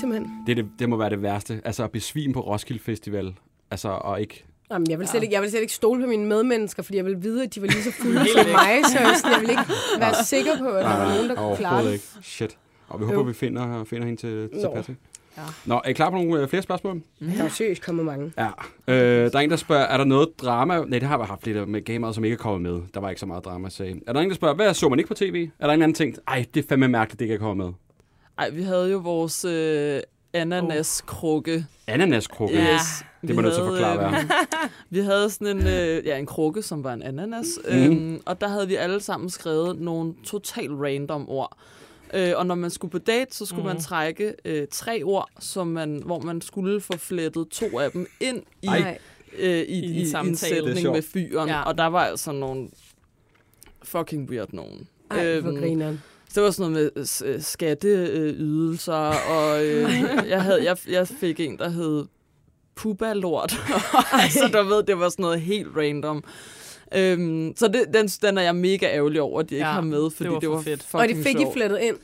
Simpelthen. Det, det, det må være det værste. Altså, at besvime på Roskilde Festival. Altså, og ikke... Jamen, jeg, vil slet ikke, jeg vil slet ikke stole på mine medmennesker, fordi jeg vil vide, at de var lige så fulde som mig, så jeg, sådan, jeg vil ikke være sikker på, at der var nogen, der kunne klare det. Shit. Og vi håber, vi finder, finder hende til, til Nå. Patrick. Nå, er I klar på nogle øh, flere spørgsmål? Der er seriøst kommet mange. Ja. Øh, der er en, der spørger, er der noget drama? Nej, det har vi haft lidt med gamere, som ikke er kommet med. Der var ikke så meget drama, sagde. Er der en, der spørger, hvad så man ikke på tv? Er der en anden ting? Ej, det er fandme mærkeligt, det ikke er kommet med. Ej, vi havde jo vores øh, ananaskrukke. Ananaskrukke. Yes. Det var nødt til at forklare, hvad øhm, Vi havde sådan en, øh, ja, en krukke, som var en ananas, mm. øhm, og der havde vi alle sammen skrevet nogle total random ord. Øh, og når man skulle på date, så skulle mm. man trække øh, tre ord, som man, hvor man skulle få flettet to af dem ind i, øh, i, I en i, en samtale. Med fyren. Ja. Og der var altså nogle fucking weird nogen. Ej, hvor Øhm, grineren. så det var sådan noget med øh, skatteydelser, og øh, jeg, havde, jeg, jeg fik en, der hed Puba-lort. så der ved, det var sådan noget helt random. Øhm, så det, den, den er jeg mega ærgerlig over, at de ikke Ja, har med, fordi var det for var, fedt. Og det fik I flettet ind.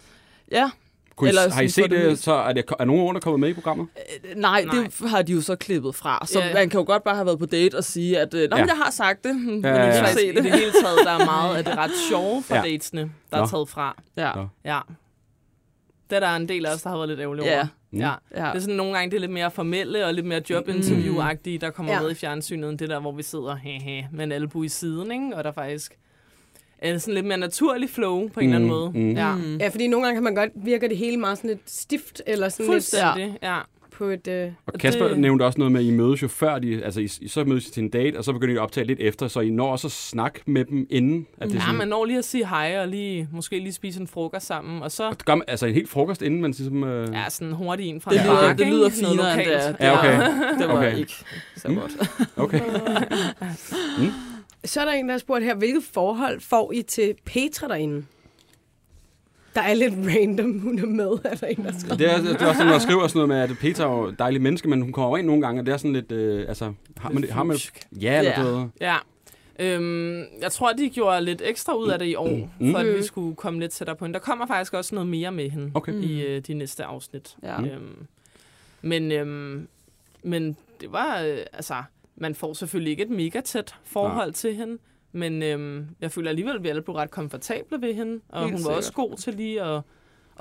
Ja, Kunne I, Eller har I set for det det, så er, det, er nogen ord, der kommet med i programmet? øh, nej, Nej. det har de jo så klippet fra. Så Ja. man kan jo godt bare have været på date og sige, at øh, Nå, Ja. jeg har sagt det, men Ja, ja, ja, se I det det. hele taget, der er meget af det ret sjove fra Ja. ja. datesene, der Nå. er taget fra. Ja. Nå. Ja. Det er der en del af os, der har været lidt ærgerlige Ja. over. Mm. Ja. Ja. Det er sådan nogle gange, det er lidt mere formelle og lidt mere jobinterview-agtige, der kommer Ja. ja. med i fjernsynet, end det der, hvor vi sidder hehe, med en albu i siden, ikke? og der faktisk er sådan lidt mere naturlig flow på en eller anden Mm, måde. mm. Ja. Ja, fordi nogle gange kan man godt virke det hele meget sådan lidt stift, eller sådan lidt Fuldstændig, ja. På et... Øh, Og Kasper det- nævnte også noget med, at I mødes jo før, de, altså I, I så mødes I til en date, og så begynder I at optage lidt efter, så I når også at snakke med dem inden. At det er Ja, sådan, man når lige at sige hej, og lige, måske lige spise en frokost sammen, og så gør man, altså en helt frokost inden, man ligesom... Øh, ja, sådan hurtigt en fra Det en lyder, mark, det ikke? lyder Noget finere, end det er. lokalt. Ja, okay. Det var Okay. ikke så Mm. godt. Okay. så er der en, der har spurgt her, hvilket forhold får I til Petra derinde? Der er lidt random, hun er med, er der en, der skriver. Det er, det er også sådan, man skriver sådan noget med, at Peter er jo et dejligt menneske, men hun kommer ind nogle gange, og det er sådan lidt, øh, altså, har man, det- har man, ja, eller Ja. ved. Ja. Øhm, jeg tror, de gjorde lidt ekstra ud af det i år, Mm. for at Mm. vi skulle komme lidt tættere på hende. Der kommer faktisk også noget mere med hende Okay. i øh, de næste afsnit. Ja. Øhm, men, øhm, men det var, øh, altså, man får selvfølgelig ikke et mega tæt forhold til hende, men øhm, jeg føler alligevel, at vi alle blev ret komfortable ved hende, og Helt hun var sikkert. også god til lige at,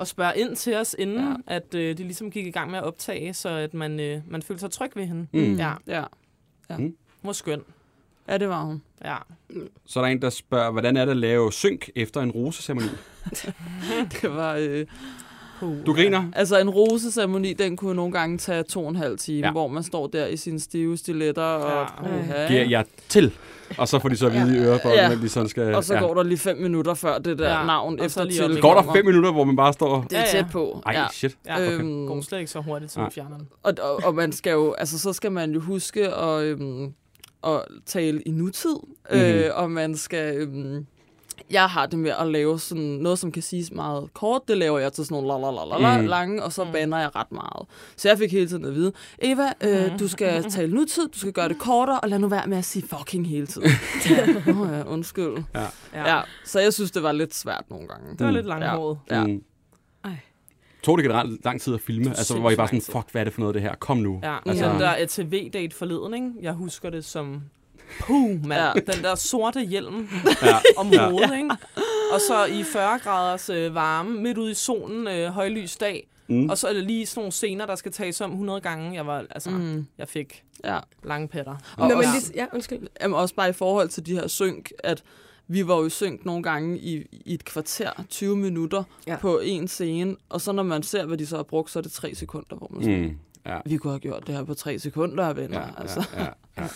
at spørge ind til os, inden Ja. ja. at øh, de ligesom gik i gang med at optage, så at man, øh, man følte sig tryg ved hende. Mm. Ja, Ja. hun var skøn. ja, det var hun. Ja. Så er der en, der spørger, hvordan er det at lave synk efter en roseceremoni? Det var... Øh, Puh, Du griner? Altså en roseceremoni, den kunne nogle gange tage to og en halv time, Ja. ja. hvor man står der i sine stive stiletter og, Ja. Giver jeg til? Og så får de så at vide i øret, Ja. de sådan skal... og så ja. går der lige fem minutter før det der Ja. ja. navn Og efter lige til. Går der fem minutter, hvor man bare står... Det er Ja, ja. tæt på. Ej, ja. shit. Ja, Okay. Øhm, går slet ikke så hurtigt som Nej. i fjerneren. og, og, og man skal jo, altså så skal man jo huske at, øhm, at tale i nutid, mm-hmm. Mhm. øh, og man skal, øhm, jeg har det med at lave sådan noget, som kan siges meget kort, det laver jeg til sådan nogle la la la la Mhm. lange, og så bander jeg ret meget. Så jeg fik hele tiden at vide, Eva, øh, du skal tale nutid, du skal gøre det kortere, og lad nu være med at sige fucking hele tiden. ja, Nå ja, undskyld. Ja. Ja. Ja, så jeg synes, det var lidt svært nogle gange. Det var lidt langhåret. Ja. Mm. Ej. Tog det generelt lang tid at filme? Altså, hvor I bare sådan, fuck, hvad er det for noget, det her? Kom nu. Ja, Altså- den der ATV-date forleden, ikke? Jeg husker det som... Puh, mand. Ja. Ja. Den der sorte hjelm Ja. om Ja. hovedet, ikke? Og så i 40 graders øh, varme, midt ude i solen, øh, højlys dag. Mm. Og så er det lige sådan nogle scener, der skal tages om 100 gange. Jeg var, altså, mm. Jeg fik ja. lange patter. Og Nå, men også- lige, ja, undskyld. Jamen også bare i forhold til de her synk, at vi var jo i synk nogle gange i, i et kvarter, 20 minutter Ja. ja. på en scene, og så når man ser, hvad de så har brugt, så er det tre sekunder, hvor man mm. Mm. Ja. vi kunne have gjort det her på tre sekunder, venner. Ja, Ja, altså. ja, ja, ja.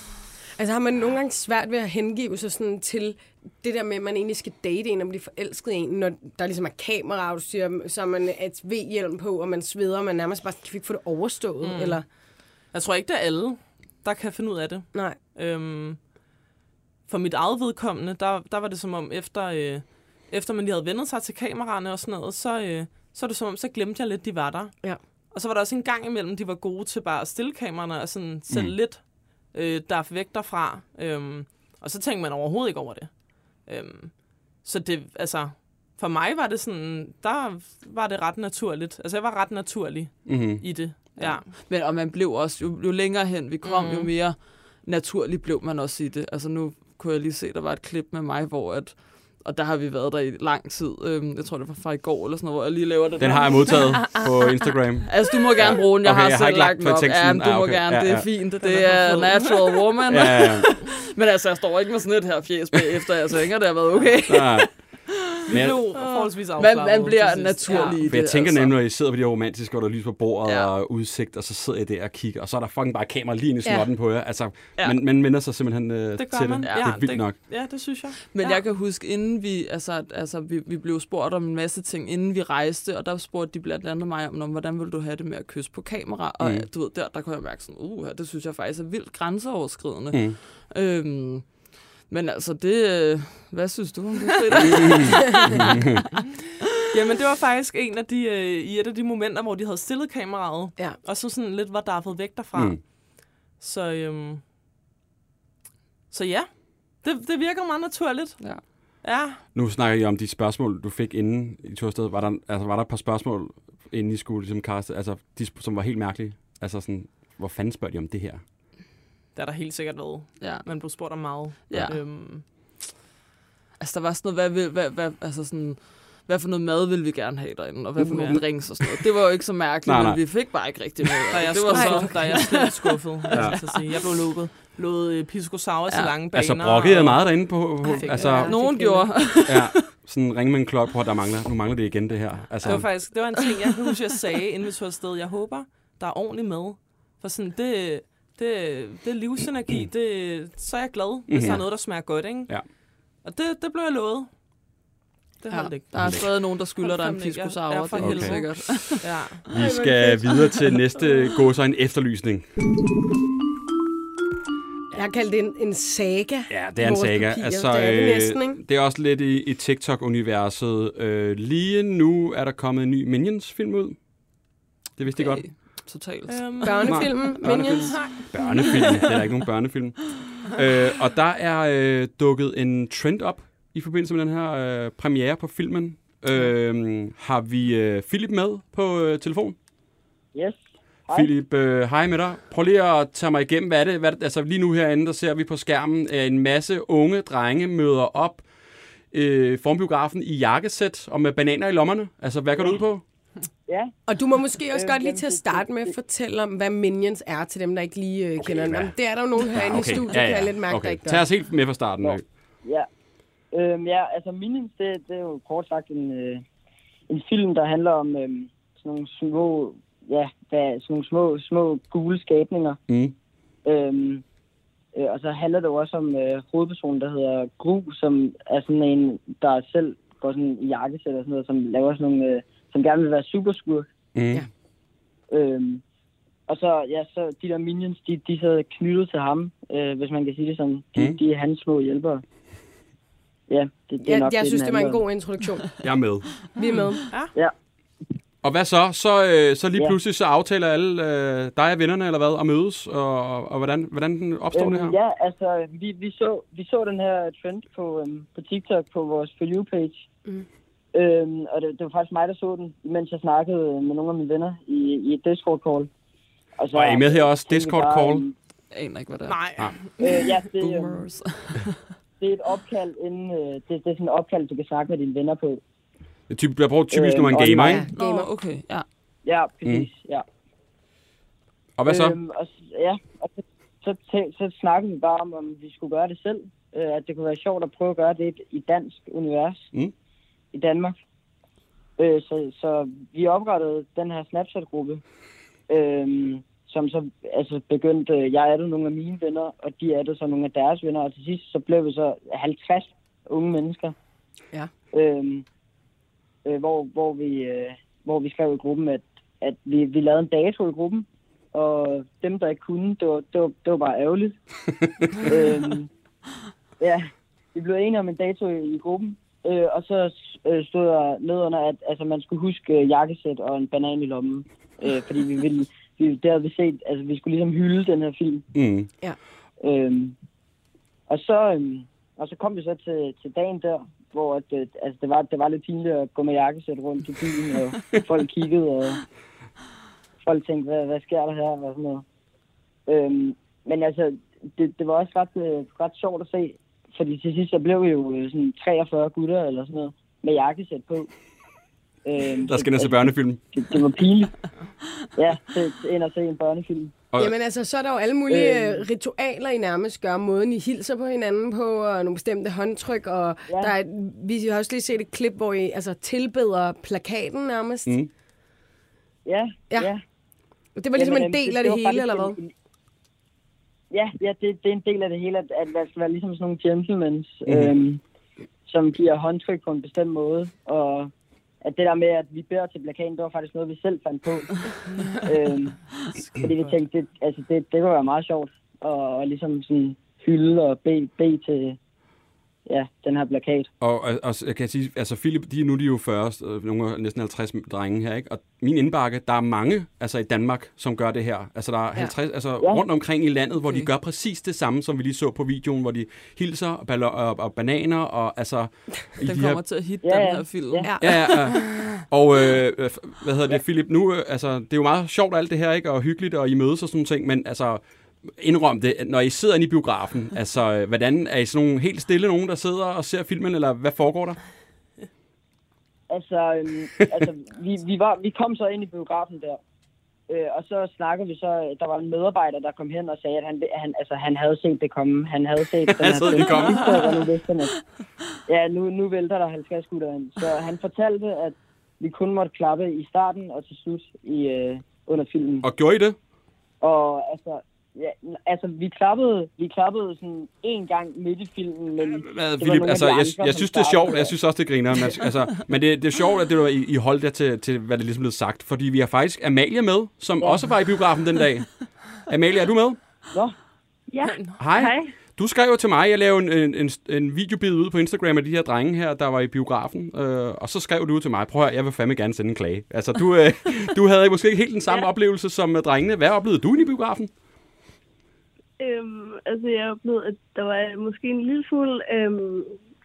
Altså har man nogle gange svært ved at hengive sig sådan til det der med, at man egentlig skal date en og blive forelsket i en, når der ligesom er kameraudstyr, så har man et V-hjelm på, og man sveder, og man nærmest bare kan ikke få det overstået, mm. eller Jeg tror ikke, det er alle, der kan finde ud af det. nej. Øhm, for mit eget vedkommende, der, der var det som om, efter, øh, efter man lige havde vendt sig til kameraerne og sådan noget, så, øh, så er det som om, så glemte jeg lidt, de var der. Ja. Og så var der også en gang imellem, de var gode til bare at stille kameraerne og sådan Mm. mm. lidt øh, der er væk derfra. Øhm, og så tænkte man overhovedet ikke over det. Øhm, så det, altså, for mig var det sådan, der var det ret naturligt. Altså, jeg var ret naturlig Mm-hmm. i det. Ja. Men, og man blev også, jo, jo længere hen vi kom, mm. jo Mhm. mere naturligt blev man også i det. Altså nu kunne jeg lige se, der var et klip med mig, hvor at, og der har vi været der i lang tid. Øhm, jeg tror, det var fra i går eller sådan noget, hvor jeg lige laver det. Den der. har jeg modtaget på Instagram. Altså, du må gerne bruge den. Jeg Okay, har jeg har selv ikke lagt lagt den op. teksten. Ja, men du Ah, må okay. gerne. Ja, Det er ja. fint. Det er natural woman. Ja, ja, ja. Men altså, jeg står ikke med sådan et her fjes bagefter. Jeg tænker, det har været okay. Nej. Vi Men jeg, blev forholdsvis Man, man bliver naturlig i for jeg det, tænker altså. nemlig, når I sidder på de her romantiske, og der er lys på bordet Ja. og udsigt, og så sidder I der og kigger, og så er der fucking bare kamera lige ind i Ja. snotten på jer. Altså, Ja. man, man minder sig simpelthen øh, Det til man. det. Ja, det er vildt det- nok. Ja, det synes jeg. Men ja. jeg kan huske, inden vi, altså, altså vi, vi blev spurgt om en masse ting, inden vi rejste, og der spurgte de blandt andet mig om, "Nå, hvordan vil du have det med at kysse på kamera? Og Mm. du ved, der, der kunne jeg mærke sådan, uh, det synes jeg faktisk er vildt grænseoverskridende. Mm. Øhm, men altså, det, øh, hvad synes du om det, Frida? Jamen, det var faktisk en af de, øh, i et af de momenter, hvor de havde stillet kameraet, Ja. og så sådan lidt var daffet væk derfra. Mm. Så, øhm, så ja, det, det virker meget naturligt. Ja. Ja, Nu snakker I om de spørgsmål, du fik inden I tog afsted. Var der, altså, var der et par spørgsmål, inden I skulle ligesom kaste, altså, de, som var helt mærkelige? Altså sådan, hvor fanden spørger de om det her? Det er der helt sikkert været. ja. Man blev spurgt om meget. Ja. Øhm, Altså, der var sådan noget, hvad, vil, hvad, hvad, altså sådan, hvad for noget mad ville vi gerne have derinde, og hvad for nogle Ja. drinks og sådan noget. Det var jo ikke så mærkeligt, Nej, nej, men vi fik bare ikke rigtig der noget. jeg Det var så... Der er jeg slet skuffet. ja. jeg, skal sige. jeg blev lukket. Lovet øh, pisco sour Ja. lange baner. Altså, brokkede jeg meget derinde på? på Fik- altså, ja. Nogen det gjorde. ja, sådan ringe med en klokke på, at der mangler, nu mangler det igen det her. Altså, Det var faktisk det var en ting, jeg kan huske, jeg sagde, inden vi tog afsted. Jeg håber, der er ordentligt med. For sådan, det, det, det er livsenergi. Det, så er jeg glad, hvis Mhm. der er noget, der smager godt, ikke? Ja. Og det, det blev jeg lovet. Det Ja, holdt ikke. der er stadig nogen, der skylder dig en pisco Ja, sour, for det er helt helvede. sikkert. Ja. vi skal videre til næste gås en efterlysning. Jeg har kaldt det en, en saga. Ja, det er en saga. papirer. Altså, Det er det øh, næsten, ikke? det er også lidt i, i TikTok-universet. Øh, lige nu er der kommet en ny Minions-film ud. Det vidste I godt. Totalt. Øhm, Børnefilmen, Minions. Børnefilm. det er ikke nogen børnefilm. øh, og der er øh, dukket en trend op i forbindelse med den her øh, premiere på filmen. Øh, har vi øh, Philip med på øh, telefon? Yes. Hej. Philip, øh, hej med dig. Prøv lige at tage mig igennem, hvad er det? Hvad er det? Altså lige nu herinde, der ser vi på skærmen, at en masse unge drenge møder op øh, formbiografen i jakkesæt og med bananer i lommerne. Altså, hvad går du ud på? Ja, Og du må måske også Øh, godt lige til at starte med at fortælle om, hvad Minions er til dem, der ikke lige øh, kender den. hvad? Jamen, Det er der jo nogen herinde i studiet, kan jeg lidt mærke, der okay. ikke Tag gør. os helt med fra starten. Øh. ja. Øhm, ja, altså Minions, det, det er jo kort sagt en, øh, en film, der handler om øh, sådan nogle små, ja, hvad, sådan nogle små, små gule skabninger. Mm. Øhm, øh, og så handler det jo også om øh, hovedpersonen, der hedder Gru, som er sådan en, der selv går sådan i jakkesæt og sådan noget, som laver sådan nogle, øh, som gerne vil være superskurk. Mm. Ja. Øhm, og så, ja, så de der minions, de, de sidder knyttet til ham, øh, hvis man kan sige det sådan. De, Mm. de er hans små hjælpere. Ja, det, det er Jeg, nok jeg det, synes, det var en god introduktion. Jeg er med. Vi er med. Og hvad så? Så, øh, så lige Ja. pludselig så aftaler alle øh, dig og vennerne, eller hvad, at mødes, og, og, og hvordan, hvordan den opstår det her? Øhm, ja, altså, vi, vi, så, vi så den her trend på, øhm, på TikTok på vores For You-page. Mm. Øhm, og det, det var faktisk mig, der så den, mens jeg snakkede med nogle af mine venner i, i et Discord-call. Og, så Og er I med her også? tænkte vi Discord bare, call? øhm, Jeg aner ikke, hvad det er. Nej. Øh, ja, det, øhm, Boomers. det er et opkald, inden, øh, det, det er sådan et opkald, du kan snakke med dine venner på. Det typ, jeg bruger typisk, når man Øh, gamer, ikke? Nå, Gamer. okay, ja. Ja, præcis, mm. ja. Og hvad så? Øhm, og, ja, og så, så, så snakkede vi bare om, om vi skulle gøre det selv. Øh, at det kunne være sjovt at prøve at gøre det i dansk univers Mm. I Danmark. Øh, så, så vi oprettede den her Snapchat-gruppe, øh, som så altså begyndte, jeg er det nogle af mine venner, og de er det så nogle af deres venner, og til sidst så blev vi så 50 unge mennesker. Ja. Øh, øh, hvor, hvor, vi, øh, hvor vi skrev i gruppen, at, at vi, vi lavede en dato i gruppen, og dem, der ikke kunne, det var, det var, det var bare ærgerligt. øhm, ja, vi blev enige om en dato i, i gruppen, øh, og så øh, stod der ned under, at altså, man skulle huske øh, jakkesæt og en banan i lommen, øh, fordi vi ville, vi, det havde vi set, altså vi skulle ligesom hylde den her film. Mm. Øhm, og, så, øhm, og så kom vi så til, til dagen der, hvor at, øh, altså, det, var, det var lidt pinligt at gå med jakkesæt rundt i byen, og folk kiggede, og folk tænkte, hvad, hvad sker der her, og sådan noget. Øhm, men altså, det, det var også ret, øh, ret sjovt at se, fordi til sidst så blev vi jo øh, sådan 43 gutter eller sådan noget, med jakkesæt på. Øhm, Der skal ind og så- se børnefilm. det, det var pinligt. Ja, det ind og se en børnefilm. Og- Jamen altså, så er der jo alle mulige Øhm. øh, ritualer, I nærmest gør. Måden, I hilser på hinanden på, og nogle bestemte håndtryk. Og Ja. der er, et- vi har også lige set et klip, hvor I altså, tilbeder plakaten nærmest. Mm. Ja, Ja. ja. Det var ligesom Jamen, en del det- af det det hele, eller hvad? en- Ja, ja det, det er en del af det hele, at, at der skal være ligesom sådan nogle gentlemen, mm-hmm. øhm, som giver håndtryk på en bestemt måde. Og at det der med, at vi beder til plakaten, det var faktisk noget, vi selv fandt på. øhm, fordi vi tænkte, det, altså, det, det kunne være meget sjovt at, og ligesom sådan hylde og bede, bede til ja, den her plakat. Og, og, og jeg kan sige, altså Philip, de, nu er de jo 40, øh, nogle næsten 50 drenge her, ikke? Og min indbakke, der er mange altså i Danmark, som gør det her. Altså der er 50, altså Ja. rundt omkring i landet, hvor de gør præcis det samme, som vi lige så på videoen, hvor de hilser og, ballo- og, og bananer, og altså... i Den de kommer til at hitte Ja, den ja. her film. Ja. Ja. Ja, ja, ja. Og øh, øh, hvad hedder det, Philip, nu, øh, altså, det er jo meget sjovt alt det her, ikke? Og hyggeligt, og I mødes og sådan nogle ting, men altså, indrøm det, når I sidder inde i biografen, altså, hvordan, er I sådan nogle helt stille nogen, der sidder og ser filmen, eller hvad foregår der? Altså, øhm, altså vi, vi, var, vi kom så ind i biografen der, øh, og så snakkede vi så, der var en medarbejder, der kom hen og sagde, at han, han, altså, han havde set det komme. Han havde set den havde det komme. og nu vidste han, at ja, nu, nu vælter der 50 gutter ind. Så han fortalte, at vi kun måtte klappe i starten og til slut i, øh, under filmen. Og gjorde I det? Og altså, ja, altså vi klappede, vi klappede sådan en gang midt i filmen, men Hvad, var Philip, altså, jeg, andre, jeg som synes, det er sjovt. der. Jeg synes også, det griner. Men, altså, men det, det er sjovt, at det var, I, I holdt jer til, til, hvad det ligesom blev sagt. Fordi vi har faktisk Amalie med, som ja. også var i biografen den dag. Amalie, er du med? Nå, Ja, Hej. hej. Du skrev jo til mig, jeg lavede en, en, en, en videobid ud på Instagram af de her drenge her, der var i biografen. Øh, og så skrev du til mig, prøv at jeg vil fandme gerne sende en klage. Altså, du, øh, du havde måske ikke helt den samme ja. oplevelse som øh, drengene. Hvad oplevede du inde i biografen? Øhm, altså, jeg oplevede, at der var måske en lille smule, øhm,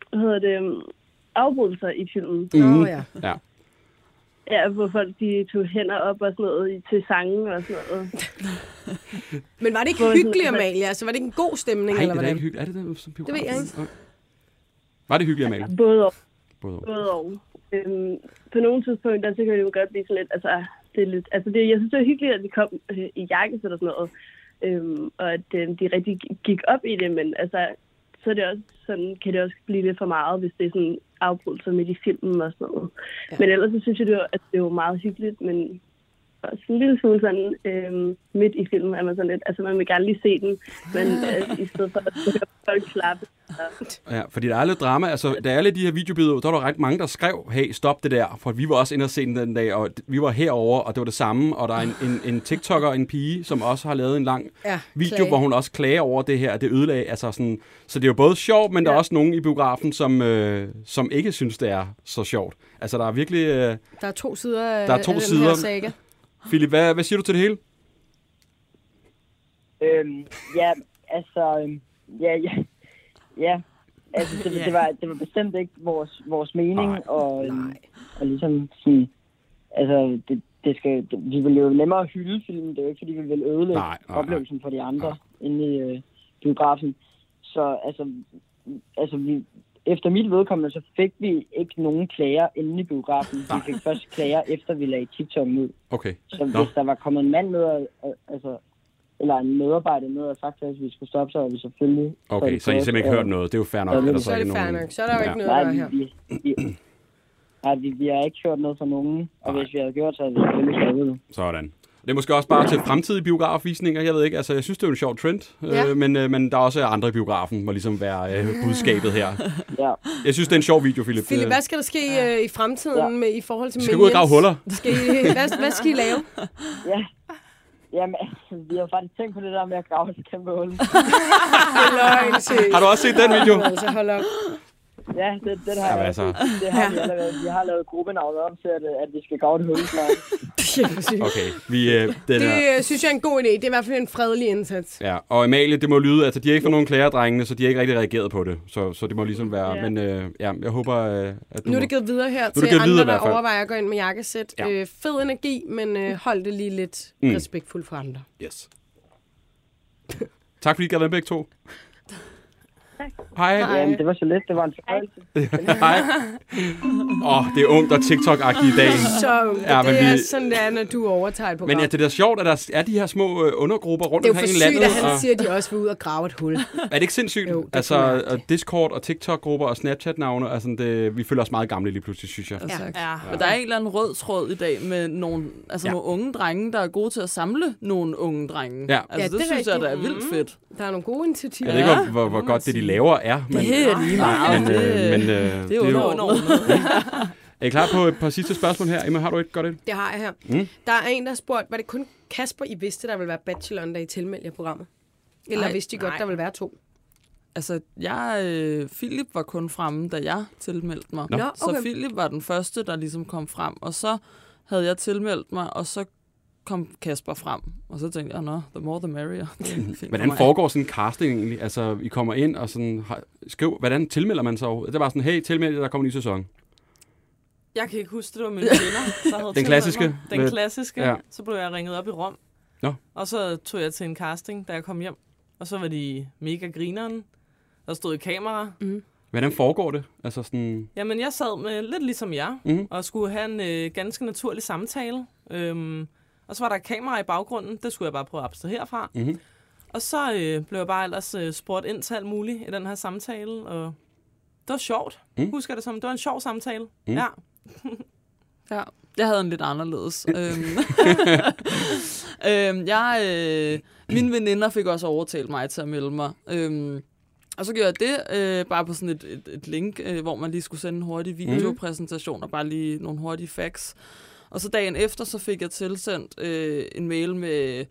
hvad hedder det, øhm, afbrydelser i filmen. Nå Mhm. ja. Ja. Ja, hvor folk de tog hænder op og sådan noget i- til sangen og sådan noget. Men var det ikke hyggeligt, Amalie? Altså, var det ikke en god stemning, Nej, eller det er ikke hyggeligt. Er det det som biografen? ved jeg ikke. Okay. Var det hyggeligt, Amalie? Både og. Både og. Både og. Øhm, på nogle tidspunkter, så kan det jo godt blive sådan lidt, altså, det er lidt, altså det, jeg synes, det er hyggeligt, at vi kom øh, i jakkesæt og sådan noget, øhm, og at øh, de rigtig gik op i det, men altså, så er det også sådan, kan det også blive lidt for meget, hvis det er sådan afbrydelser midt i filmen og sådan noget. Ja. Men ellers så synes jeg, det var, at det var meget hyggeligt, men også en lille smule sådan øhm, midt i filmen er man sådan lidt, altså man vil gerne lige se den, men øh, i stedet for at høre folk klappe. Så, Ja, fordi der er lidt drama. Altså, da alle de her videobilleder, der var der ret mange, der skrev, hey, stop det der, for vi var også inde og se den den dag, og vi var herover og det var det samme, og der er en, en, en TikToker, en pige, som også har lavet en lang Ja, video, klage. hvor hun også klager over det her, det ødelagde, altså sådan, så det er jo både sjovt, men ja. der er også nogen i biografen, som, øh, som ikke synes, det er så sjovt. Altså, der er virkelig... Øh, Der er to sider af, Der er to af den sider. her saga. Philip, hvad, hvad siger du til det hele? Øhm, ja, altså, øhm, ja, ja, ja, altså, det, Ja. det, var, det var bestemt ikke vores, vores mening, Nej. og, øhm, Nej. og ligesom sådan, altså, det, det skal, det, vi vil jo nemmere hylde filmen, det er jo ikke, fordi vi vil ødelægge Nej, nej, nej. oplevelsen for de andre inde i øh, biografen. Så altså, altså vi, efter mit vedkommende, så fik vi ikke nogen klager inde i biografen. Vi fik først klager, efter vi lagde TikTok ud. Okay. Så Nå. hvis der var kommet en mand og, og, altså, eller en medarbejder ned og sagt at vi skulle stoppe, så var vi selvfølgelig... Okay, så I simpelthen ikke hørt noget. Det er jo fair nok. Så er det- at der Så er det fair nogen- nok. Så er der jo Ja. ikke noget Nej, vi, her. vi, vi, nej, vi, vi har ikke hørt noget fra nogen, og Nej. hvis vi havde gjort, så havde vi selvfølgelig stoppet det. Sådan. Det er måske også bare til fremtidige biografvisninger. Jeg ved ikke, altså jeg synes, det er en sjov trend. Ja. Øh, men, øh, men der er også andre i biografen, må ligesom være øh, budskabet her. Ja. Jeg synes, det er en sjov video, Philip. Philip, Øh, hvad skal der ske øh, i fremtiden Ja. med, i forhold til Vi skal gå ud og grave huller. Skal I, hvad, hvad skal I lave? ja. Jamen, vi har faktisk tænkt på det der med at grave et kæmpe hul. Har du også set den video? Altså, hold op. Ja, det, den har Jamen, jeg. altså. Det har vi allerede. Vi har lavet gruppenavnet om til, at, at vi skal grave et hul. snart. Okay, vi, øh, den Det er, øh, synes jeg er en god idé. Det er i hvert fald en fredelig indsats. ja. Og Amalie, det må lyde, altså de har ikke fået nogen klager, drengene, så de har ikke rigtig reageret på det. Så, så det må ligesom være, Ja. men øh, ja, jeg håber, øh, at du Nu er det givet videre her til andre, videre der overvejer at gå ind med jakkesæt. Ja. Øh, fed energi, men øh, hold det lige lidt Mm. respektfuldt for andre. Yes. tak fordi I gad være begge to. Hej. Jamen, det var så lidt. Det var en fornøjelse. Hej. Åh, oh, det er ungt og TikTok-agtigt i dag. Så Ja, ja, men det er vi- sådan, det er, når du overtager et program. Men er det da sjovt, at der er de her små øh, undergrupper rundt det er jo for omkring i sygt, landet? at han og- siger, at de også vil ud og grave et hul. Er det ikke sindssygt? Jo, det er altså, og Discord og TikTok-grupper og Snapchat-navne, altså, det, vi føler os meget gamle lige pludselig, synes jeg. Ja. Ja. Og der er en eller anden rød tråd i dag med nogle, altså Ja. ja. nogle unge drenge, der er gode til at samle nogle unge drenge. Ja. Altså, Ja, det, det er synes jeg, der er vildt fedt. Der er nogle gode initiativer. Jeg ved ikke, Ja, hvor, hvor, hvor godt det, de. Laver, er. Men, Det er lige meget. men, øh, men øh, det er Underordnet. Er I klar på et par sidste spørgsmål her? Emma, har du et godt et? Det har jeg her. Mm. Der er en, der har spurgt, var det kun Kasper, I vidste, der ville være bacheloren, da I tilmeldte jer programmet? Eller Nej, vidste I godt, nej. der ville være to? Altså, jeg, øh, Philip var kun fremme, da jeg tilmeldte mig. Nå, Så okay. Philip var den første, der ligesom kom frem. Og så havde jeg tilmeldt mig, og så kom Kasper frem. Og så tænkte jeg, nå, the more the merrier. Er Hvordan foregår sådan en casting egentlig? Altså, I kommer ind og sådan, har, skriv, hvordan tilmelder man sig? Det var sådan, hey, tilmeld jer, der kommer en ny sæson. Jeg kan ikke huske, det var mine venner, der havde tilmeldt klassiske mig. Den med- klassiske. Ja. Så blev jeg ringet op i Rom. Nå. Og så tog jeg til en casting, da jeg kom hjem. Og så var de mega grineren. Der stod et kamera. Hvordan foregår det? Altså sådan, Jamen, jeg sad med lidt ligesom jer, Mhm. og skulle have en øh, ganske naturlig samtale. Øhm, og så var der kamera i baggrunden. Det skulle jeg bare prøve at abstrahere fra. Mhm. Og så øh, blev jeg bare ellers øh, spurgt ind til alt muligt i den her samtale. Og det var sjovt. Mm. Mm. Husker jeg det som. Det var en sjov samtale. Mm. Ja. Ja, jeg havde en lidt anderledes. øhm, øhm, jeg, øh, mine veninder fik også overtalt mig til at melde mig. Øhm, og så gjorde jeg det øh, bare på sådan et, et, et link, øh, hvor man lige skulle sende en hurtig videopræsentation og bare lige nogle hurtige facts. Og så dagen efter, så fik jeg tilsendt øh, en mail med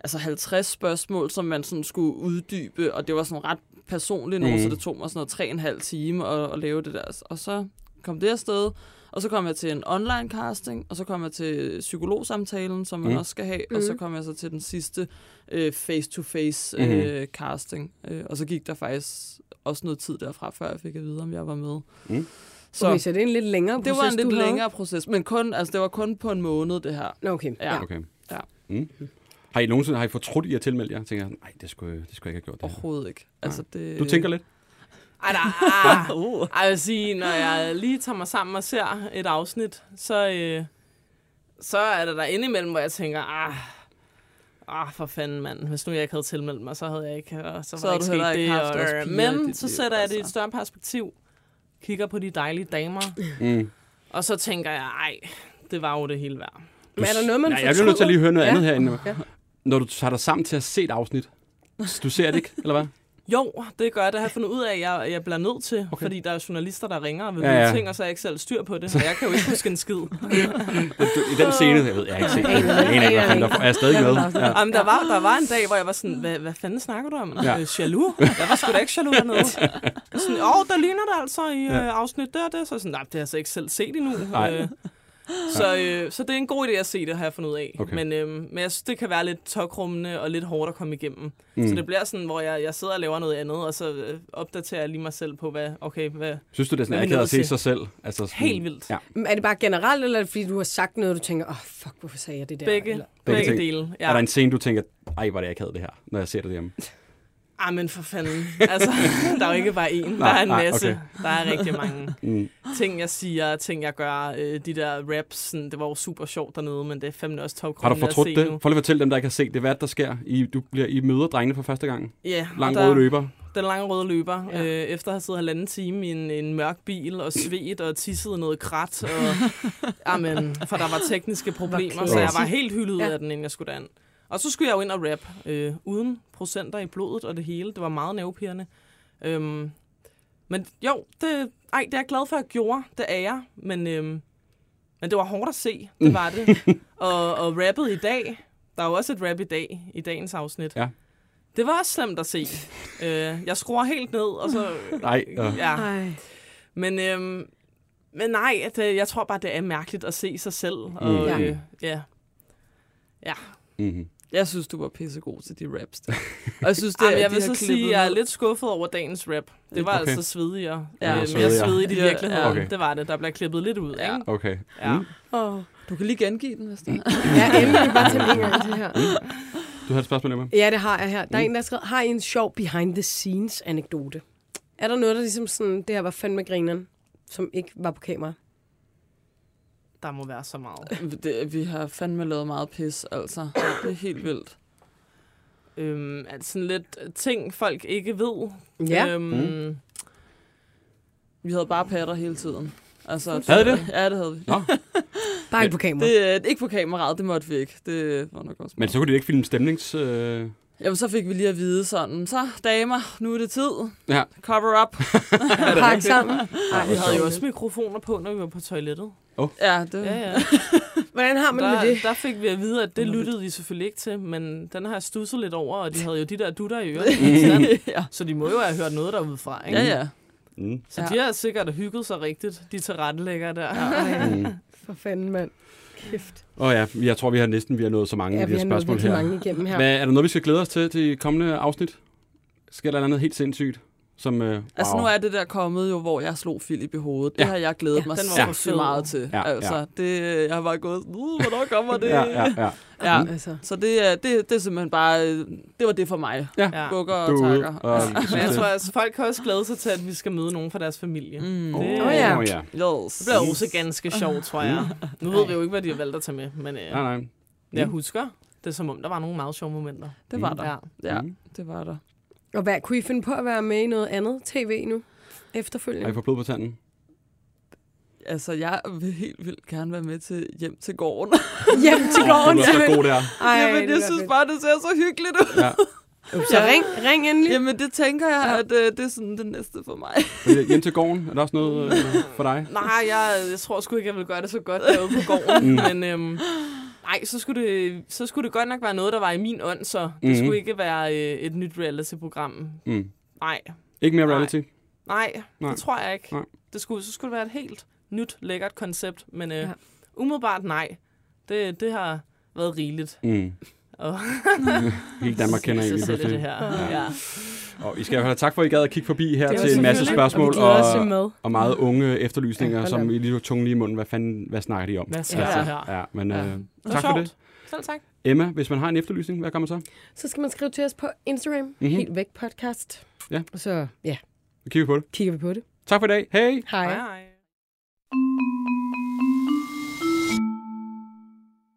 altså 50 spørgsmål, som man sådan skulle uddybe, og det var sådan ret personligt nu, Mhm. mm. så det tog mig sådan noget tre og en halv time at, at lave det der. Og så kom det afsted, og så kom jeg til en online casting, og så kom jeg til psykologsamtalen, som man Mm. mm. også skal have, mm. og så kom jeg så til den sidste øh, face-to-face Mhm. øh, casting. Øh, og så gik der faktisk også noget tid derfra, før jeg fik at vide, om jeg var med. Mm. Så Okay, så det er en lidt længere det var proces, en lidt du havde? længere proces, men kun, altså, det var kun på en måned, det her. Okay, Ja. ja. okay. Ja. Mm. Har I nogensinde har I fortrudt i at tilmelde jer? Tænker jeg, nej, det skulle, det skulle jeg ikke have gjort. Det her. Overhovedet ikke. Altså, det, Du tænker lidt? Ej, der, ah, Uh. ej, jeg vil sige, når jeg lige tager mig sammen og ser et afsnit, så, øh, så er det der indimellem, hvor jeg tænker, ah, ah for fanden mand, hvis nu jeg ikke havde tilmeldt mig, så havde jeg ikke, og så, Så var der ikke heller sket ikke det. haft og, i men så sætter jeg det i et altså. større perspektiv, kigger på de dejlige damer, Mm. og så tænker jeg, ej, det var jo det hele værd. Men er der noget, man ja, jeg bliver nødt til at lige høre noget Ja. andet herinde. Ja. Når du tager dig sammen til at se et afsnit, du ser det ikke, eller hvad? Jo, det gør jeg. Det har jeg fundet ud af, at jeg, jeg bliver nødt til, Okay. fordi der er journalister, der ringer og vil Ja, ja, ting, og så er jeg ikke selv styr på det, og jeg kan jo ikke huske en skid. I den scene, jeg ved, jeg har ikke. Jeg aner ikke, hvad fanden der er. Jeg stadig med. Ja. Jamen, der var, der var en dag, hvor jeg var sådan, hvad, hvad fanden snakker du om? Ja. Øh, jaloux? Jeg var sgu da ikke jaloux dernede. Sådan, åh, der ligner det altså i Ja. øh, afsnit der og det. Så sådan, nej, det har jeg så ikke selv set endnu. Nej. Øh, så, øh, så det er en god idé at se det, har jeg fundet ud af. Okay. Men, øh, men jeg synes, det kan være lidt tokrummende og lidt hårdt at komme igennem. Mm. Så det bliver sådan, hvor jeg, jeg sidder og laver noget andet, og så øh, opdaterer jeg lige mig selv på, hvad, okay, hvad, Synes du, det er sådan akavet at se til? sig selv? Altså sådan, helt vildt. Ja. Er det bare generelt, eller er det fordi, du har sagt noget, og du tænker, åh, oh, fuck, hvorfor sagde jeg det der? Begge, Eller, Begge begge, dele. Er der en scene, du tænker, ej, hvor er det akavet det her, når jeg ser det hjemme? Ah, men for fanden. Altså, der er jo ikke bare én. Der er en nej, masse. okay. Der er rigtig mange Mm. ting, jeg siger, ting, jeg gør. Øh, de der raps, sådan, det var jo super sjovt dernede, men det er fandme også Har du fortrudt det? nu. Prøv lige at fortælle dem, der ikke har set det. Hvad er der sker? I, du bliver, I møder drengene for første gang. Ja, Lang der- røde løber. Den lange røde løber. Ja. Øh, efter at have siddet halvanden time i en, en mørk bil og svedt og tisset noget krat. Og, amen, for der var tekniske problemer, så jeg var helt hyldet Ja. af den, inden jeg skulle derind. Og så skulle jeg jo ind og rap, øh, uden procenter i blodet og det hele. Det var meget nervepirrende. Øhm, men jo, det, ej, det er jeg glad for, at jeg gjorde. Det er jeg. Men, øhm, men det var hårdt at se. Det var det. og, og rappet i dag. Der er jo også et rap i dag, i dagens afsnit. Ja. Det var også slemt at se. øh, jeg skruer helt ned, og så... Nej, ja. Ja. Ej. Men, øhm, men nej, at, øh, jeg tror bare, det er mærkeligt at se sig selv. Og, Mm. øh, ja. ja. Mm-hmm. Jeg synes, du var pissegod til de raps der. Og jeg synes, det, Jamen, jeg de vil så sige, at jeg er lidt skuffet over dagens rap. Det var Okay. altså svedigere. Ja, Ja, mere svedigt i virkeligheden. ja. Okay. Det var det. Der blev klippet lidt ud, Ja. ikke? Okay. Ja. Mm. Oh. Du kan lige gengive den, hvis det er. Ja, endelig bare til en til her. Du har et spørgsmål, Emma? Ja, det har jeg her. Der er en, der har skrevet, har I en sjov behind the scenes anekdote? Er der noget, der ligesom sådan, det her var fandme grineren, som ikke var på kamera? Der må være så meget. Det, vi har fandme lavet meget pis, altså. Det er helt vildt. Øhm, altså sådan lidt ting, folk ikke ved. Ja. Øhm, Mm. Vi havde bare patter hele tiden. Altså, Havde det? Ja, det havde vi. Nå, Bare ikke på kamera. Det, er ikke på kameraet, det måtte vi ikke. Det var nok også men så kunne de ikke filme stemnings... Øh... Jamen, så fik vi lige at vide sådan, så damer, nu er det tid. Ja. Cover up. Pakke sammen. Ej, vi havde jo også mikrofoner på, når vi var på toilettet. Ja, det, Ja, ja. Hvordan har man det Der, med det? der fik vi at vide, at det lyttede de selvfølgelig ikke til, men den har jeg stusset lidt over, og de havde jo de der dutter i ørerne. ja. så de må jo have hørt noget derudefra, ikke? ja, ja. Mm. Så Ja. de har sikkert hygget sig rigtigt, de tilrettelægger der. Ej, Mm. for fanden, mand. Kæft. Og ja, jeg tror, vi har næsten vi har nået så mange Ja, af de her har nået spørgsmål her. mange igennem her. Hvad, er der noget, vi skal glæde os til de kommende afsnit? Sker der noget helt sindssygt? Som, øh, wow. Altså, nu er det der kommet jo, hvor jeg slog Philip i hovedet. Det Ja. har jeg glædet Ja, mig sindssygt fed. meget til. Ja, altså, ja. det, jeg har bare gået, uh, hvornår kommer det? Ja, ja, ja. ja. Altså. Så det, er- det, det er simpelthen bare, øh, det var det for mig. Ja. Ja. Bukker og er takker. og- Men jeg tror, at folk kan også glæde sig til, at vi skal møde nogen fra deres familie. Mm. Det, Åh, ja. Åh, ja. Yes. det bliver også ganske sjovt, tror jeg. Nu ved vi jo ikke, hvad de har valgt at tage med, men øh, Nej, nej. jeg husker, det er som om, der var nogle meget sjove momenter. Det var Mm. der. Ja. Ja, Mm. det var der. Og hvad, kunne I finde på at være med i noget andet tv nu? Har I Efterfølgende? fået blod på tanden? Altså, jeg vil helt vildt gerne være med til hjem til gården. Hjem til gården. Du er så god der. Ej, Jamen, det jeg synes fedt. bare, det ser så hyggeligt ud. Ja. Så ring, ring endelig. Jamen, det tænker jeg, at øh, det er sådan det næste for mig. Men Hjem til gården, er der også noget øh, for dig? Nej, jeg, jeg tror sgu ikke, jeg vil gøre det så godt derude på gården. Mm. Men øhm, nej, så skulle, det, så skulle det godt nok være noget, der var i min ånd, så det Mhm. skulle ikke være øh, et nyt reality-program. Mm. Nej, Ikke mere Nej. reality? nej, Nej. det tror jeg ikke. Nej. Det skulle, så skulle det være et helt nyt, lækkert koncept. Men øh, ja. umiddelbart nej. Det, det har været rigeligt. Mm. Og Hele Danmark kender en lige det her. Ja. Og I skal have tak for, at I gad at kigge forbi her til en masse spørgsmål Og og, med. og meget unge efterlysninger, Ja, som. I lige tog tungen lige i munden. Hvad fanden, hvad snakker de om? Hvad sker Ja. her? Ja, men Ja. øh, tak for det. Selv tak. Emma, hvis man har en efterlysning, hvad gør man så? Så skal man skrive til os på Instagram. Mhm. Mm-hmm. Helt væk podcast. Ja. Og så ja, Vi kigger på det. kigger vi på det. Tak for i dag. Hej. Hej, hej.